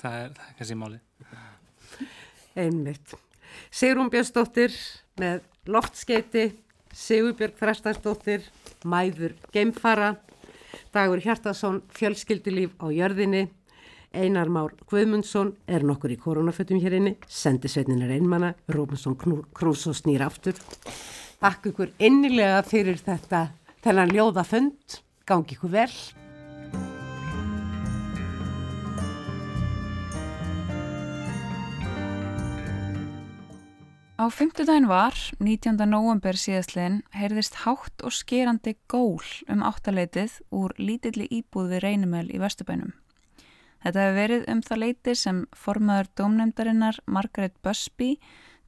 Það er, það er kannski málið. Einmitt. Sigrún Björnsdóttir með loftskeiti, Sigurbjörg Þrastarsdóttir, Mæður Geimfara, Dagur Hjartarsson, Fjölskyldulíf á jörðinni, Einar Már Guðmundsson er nokkur í koronafötum hér inni, Sendisveitin er einmanna, Róbensson Krús og snýr aftur. Takk ykkur innilega fyrir þetta, þennan ljóða fund, gangi ykkur vel. Á fymtudaginn var, 19. november síðastliðin, heyrðist hátt og skerandi gól um áttaleitið úr lítilli íbúð við reynumöl í Vesturbænum. Þetta hefur verið um það leiti sem formaður dómnefndarinnar Margaret Busby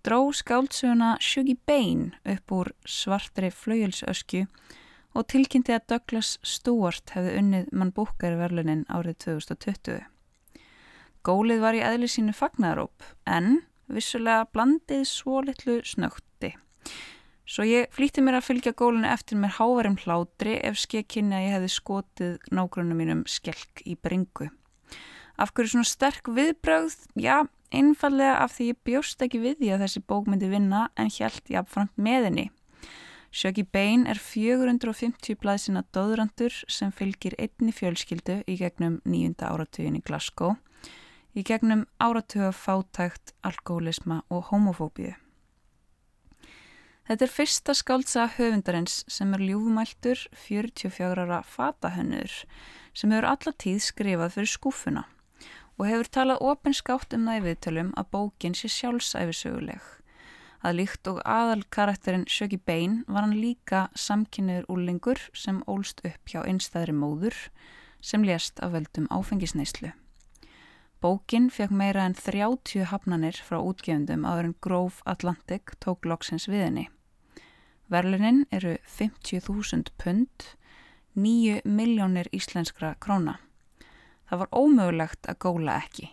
dró skáldsöguna Shuggy Bain upp úr svartri flauilsöskju og tilkynnti að Douglas Stewart hefði unnið mann búkari verlunin árið 2020. Gólið var í eðli sínu fagnaróp en vissulega blandið svo litlu snögti. Svo ég flýtti mér að fylgja gólinu eftir mér hávarum hlátri ef skekkinni að ég hefði skotið nágrunum mínum skelk í bringu. Af hverju svona sterk viðbrögð? Já, einfallega af því ég bjóst ekki við því að þessi bók myndi vinna en hjælt jafnframt með henni. Sjöki Bain er 450 blaðsina döðrandur sem fylgir einni fjölskyldu í gegnum nýjunda áratugin í Glasgow í gegnum áratuga fátækt, alkoholisma og homofóbíu. Þetta er fyrsta skáldsaga höfundarins sem er ljúfumæltur 44 ára fatahönnur sem hefur alla tíð skrifað fyrir skúfuna og hefur talað opinskátt um það í viðtölum að bókin sé sjálfsæfisöguleg. Að líkt og aðal karakterinn Sjöki Bein var hann líka samkynniður úrlingur sem ólst upp hjá einstæðri móður sem lést af veldum áfengisneislu. Bókin fekk meira en 30 hafnanir frá útgefundum áður en Grove Atlantic tók loksins við henni. Verlunin eru 50.000 pund, 9 miljónir íslenskra króna. Það var ómögulegt að góla ekki,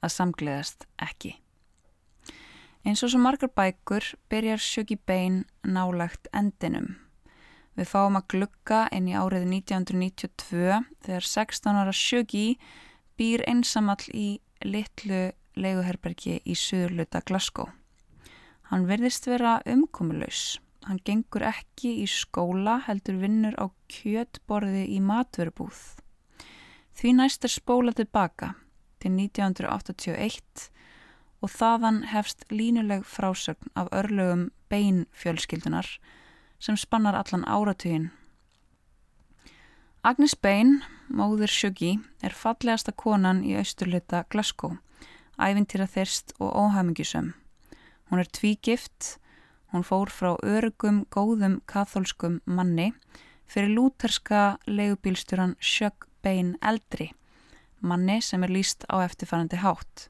að samgleðast ekki. Eins og svo margar bækur byrjar Sjöki Bein nálagt endinum. Við fáum að glukka inn í árið 1992 þegar 16 ára Sjöki býr einsamall í litlu leiguherbergi í söðurluta Glasgow. Hann verðist vera umkomulaus. Hann gengur ekki í skóla heldur vinnur á kjötborði í matverubúð. Því næst er spóla tilbaka til 1981 og þaðan hefst línuleg frásögn af örlögum beinfjölskyldunar sem spannar allan áratugin. Agnes Bein, móður Sjögi, er fallegasta konan í austurluta Glasgow, æfintýra þyrst og óhamingisum. Hún er tvígift, hún fór frá örugum, góðum, katholskum manni fyrir lúterska leigubílstjóran Sjög Bein eldri, manni sem er líst á eftirfærandi hátt.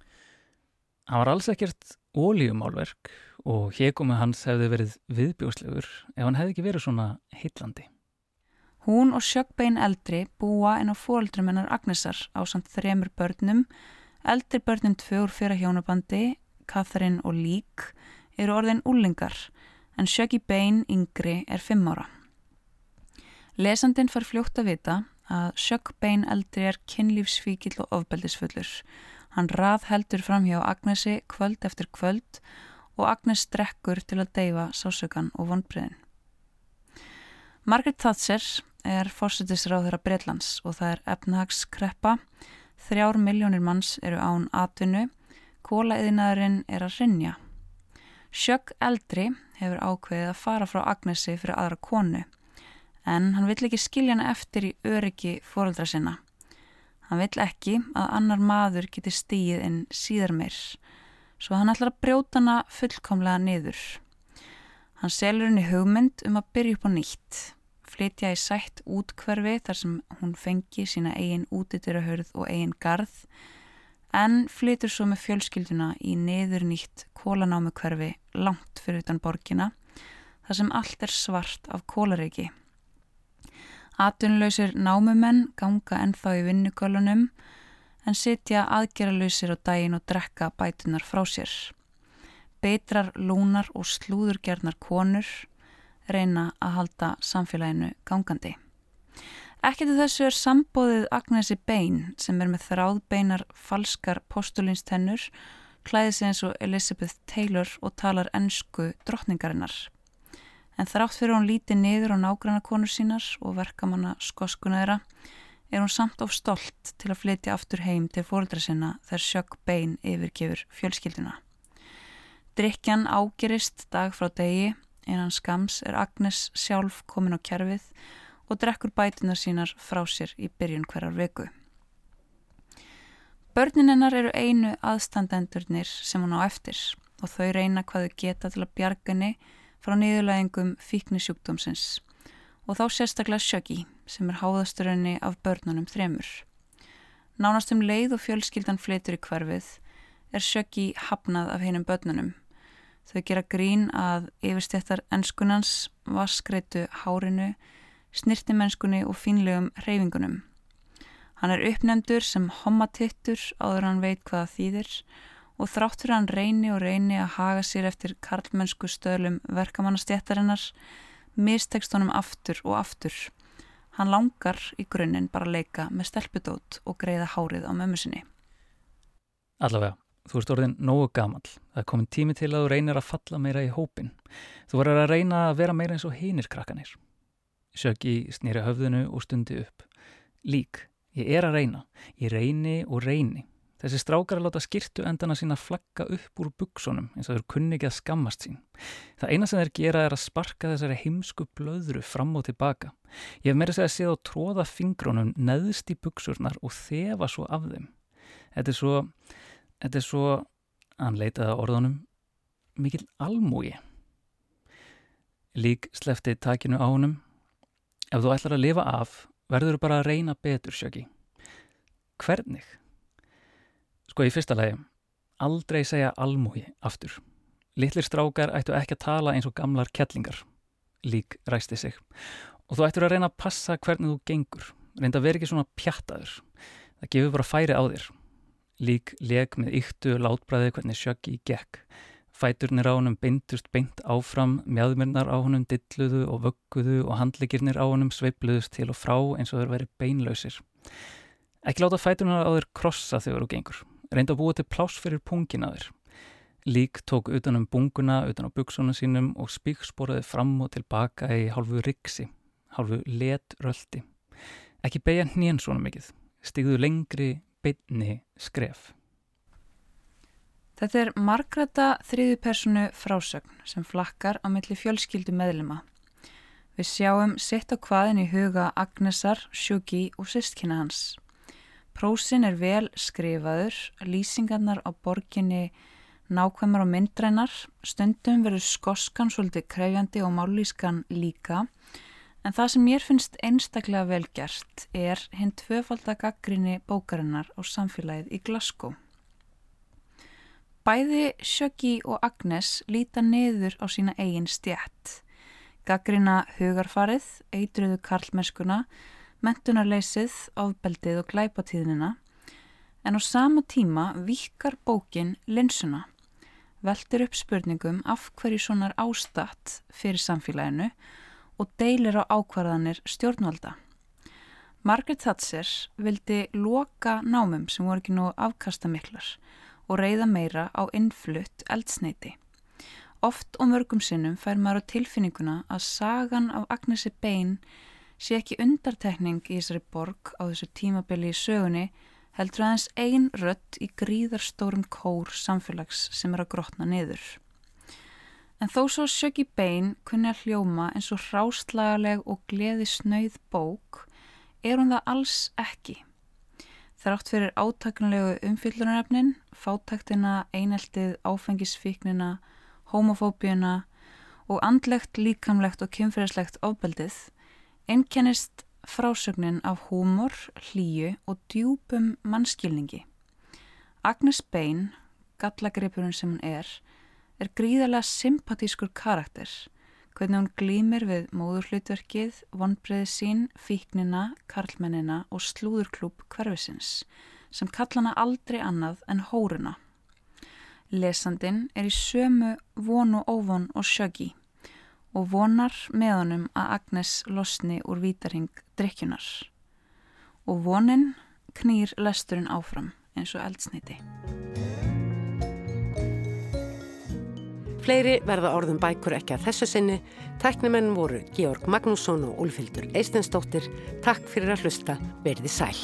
Hann var alls ekkert ólíumálverk og hegumi hans hefði verið viðbjóslegur ef hann hefði ekki verið svona heitlandi. Hún og Sjögbein eldri búa en á fóaldrum hennar Agnesar á samt þremur börnum. Eldri börnum tvö úr fyrra hjónabandi, Katharin og Lík, eru orðin úlingar en Sjöggi Bein yngri er fimm ára. Lesandin far fljótt að vita að Sjögbein eldri er kynlífsfíkil og ofbeldisfullur. Hann rað heldur fram hjá Agnesi kvöld eftir kvöld og Agnes drekkur til að deyfa sásökan og vonbreiðin. Margaret Thatcher er fórsetisráð þeirra Breitlands og það er efnahagskreppa, þrjár miljónir manns eru án atvinnu, kólaeðinaðurinn er að rinja. Sjögg eldri hefur ákveðið að fara frá Agnesi fyrir aðra konu en hann vill ekki skilja hana eftir í öryggi fóröldra sinna. Hann vill ekki að annar maður geti stíð inn síðar meir, svo hann ætlar að brjóta hana fullkomlega niður. Hann selur henni hugmynd um að byrja upp á nýtt, flytja í sætt útkverfi þar sem hún fengi sína eigin útidirahörð og eigin garð, en flytur svo með fjölskylduna í niður nýtt kólanámu hverfi langt fyrir utan borgina, þar sem allt er svart af kólareiki. Atunlausir námumenn ganga ennþá í vinnugölunum en sitja aðgerralausir á daginn og drekka bætunar frá sér. Beitrar, lúnar og slúðurgernar konur reyna að halda samfélaginu gangandi. Ekkert þessu er sambóðið Agnesi Bein sem er með þráðbeinar falskar postulinstennur, klæði sig eins og Elizabeth Taylor og talar ennsku drottningarinnar. En þrátt fyrir hún líti niður á nágranna konur sínar og verkamanna skoskuna þeirra er hún samt of stolt til að flytja aftur heim til fóreldra sinna þegar sjökk bein yfirgefur fjölskylduna. Drykjan ágerist dag frá degi, einan skams er Agnes sjálf komin á kjærfið og drekkur bætunar sínar frá sér í byrjun hverjar veku. Börnin hennar eru einu aðstandendurnir sem hún á eftir og þau reyna hvað þau geta til að bjargani frá niðurlæðingum fíknisjúkdómsins og þá sérstaklega Sjöggi sem er háðasturinni af börnunum þremur. Nánast um leið og fjölskyldan fleitur í hverfið er Sjöggi hafnað af heinum börnunum. Þau gera grín að yfirstéttar enskunans, vaskreitu hárinu, snirtimennskunni og fínlegum reyfingunum. Hann er uppnefndur sem homatittur áður hann veit hvaða þýðir og þrátt fyrir hann reyni og reyni að haga sér eftir karlmennsku stöðlum verkamannastjættarinnar mistekst honum aftur og aftur. Hann langar í grunninn bara að leika með stelpudót og greiða hárið á mömmu sinni. Allavega, þú ert orðin nógu gamal. Það er komin tími til að þú reynir að falla meira í hópin. Þú verður að reyna að vera meira eins og hinir krakkanir. Sjöggi snýri höfðinu og stundi upp. Lík, ég er að reyna. Ég reyni og reyni. Þessi strákar að láta skirtu endana sína flagga upp úr buksunum eins og þeir kunni ekki að skammast sín. Það eina sem þeir gera er að sparka þessari heimsku blöðru fram og tilbaka. Ég hef meira segið að séð á tróða fingrónum neðst í buksurnar og þefa svo af þeim. Þetta er svo, þetta er svo, hann leitaði að orðanum, mikil almúi. Lík slefti takinu á honum. Ef þú ætlar að lifa af, verður þú bara að reyna betur, sjöki. Hvernig? Sko í fyrsta lagi, aldrei segja almúi aftur. Littlir strákar ættu ekki að tala eins og gamlar kettlingar. Lík ræsti sig. Og þú ættur að reyna að passa hvernig þú gengur. Reynda að vera ekki svona pjattaður. Það gefur bara færi á þér. Lík leg með yktu látbræði hvernig sjöki gekk. Fæturnir á honum beintust beint áfram, mjöðmyrnar á honum dilluðu og vögguðu og handlikirnir á honum sveipluðust til og frá eins og þeir veri beinlausir. Ekki láta fæturnir á þeir krossa þegar þú gengur. Reynda að búa til pláss fyrir pungin að þér. Lík tók utanum bunguna, utan á buksuna sínum og spíksporaði fram og tilbaka í hálfu riksi, hálfu let röldi. Ekki beigja hnén svona mikið. Stigðu lengri, beinni skref. Þetta er margrata þriðu personu frásögn sem flakkar á milli fjölskyldu meðlema. Við sjáum sitt á hvaðin í huga Agnesar, Sjuki og sýstkina hans. Prósin er vel skrifaður, lýsingarnar á borginni nákvæmur og myndrænar, stundum verður skoskan svolítið krefjandi og mállískan líka, en það sem mér finnst einstaklega vel gert er hinn tvöfaldagaggrinni bókarinnar á samfélagið í Glasgow. Bæði Sjöggi og Agnes líta neður á sína eigin stjætt. Gaggrina hugarfarið, eitruðu karlmeskuna, mentunarleysið, ofbeldið og glæpatíðnina, en á sama tíma vikar bókin linsuna, veldur upp spurningum af hverju svonar ástatt fyrir samfélaginu og deilir á ákvarðanir stjórnvalda. Margaret Thatcher vildi loka námum sem voru ekki nú afkastamiklar og reyða meira á innflutt eldsneiti. Oft og mörgum sinnum fær maður á tilfinninguna að sagan af Agnesi Bein sé ekki undartekning í þessari borg á þessu tímabili í sögunni heldur aðeins ein rött í gríðarstórum kór samfélags sem er að grotna niður. En þó svo Sjöggi Bein kunni að hljóma eins og hráslagaleg og gleði snöyð bók er hún það alls ekki. Þrátt fyrir átaknulegu umfyllunarefnin, fátaktina, eineltið, áfengisfíknina, homofóbíuna og andlegt, líkamlegt og kynferðislegt ofbeldið, einkennist frásögnin af húmor, hlýju og djúpum mannskilningi. Agnes Bein, gallagripurinn sem hún er, er gríðarlega sympatískur karakter, hvernig hún glýmir við móðurhlutverkið, vonbreiði sín, fíknina, karlmennina og slúðurklúb hverfisins sem kalla hana aldrei annað en hóruna. Lesandin er í sömu vonu óvon og sjögi og vonar með honum að Agnes losni úr vítaring drikkjunar. Og vonin knýr lesturinn áfram eins og eldsniti. Fleiri verða orðum bækur ekki að þessu sinni. Tæknumenn voru Georg Magnússon og Úlfildur Eistensdóttir. Takk fyrir að hlusta. Verði sæl.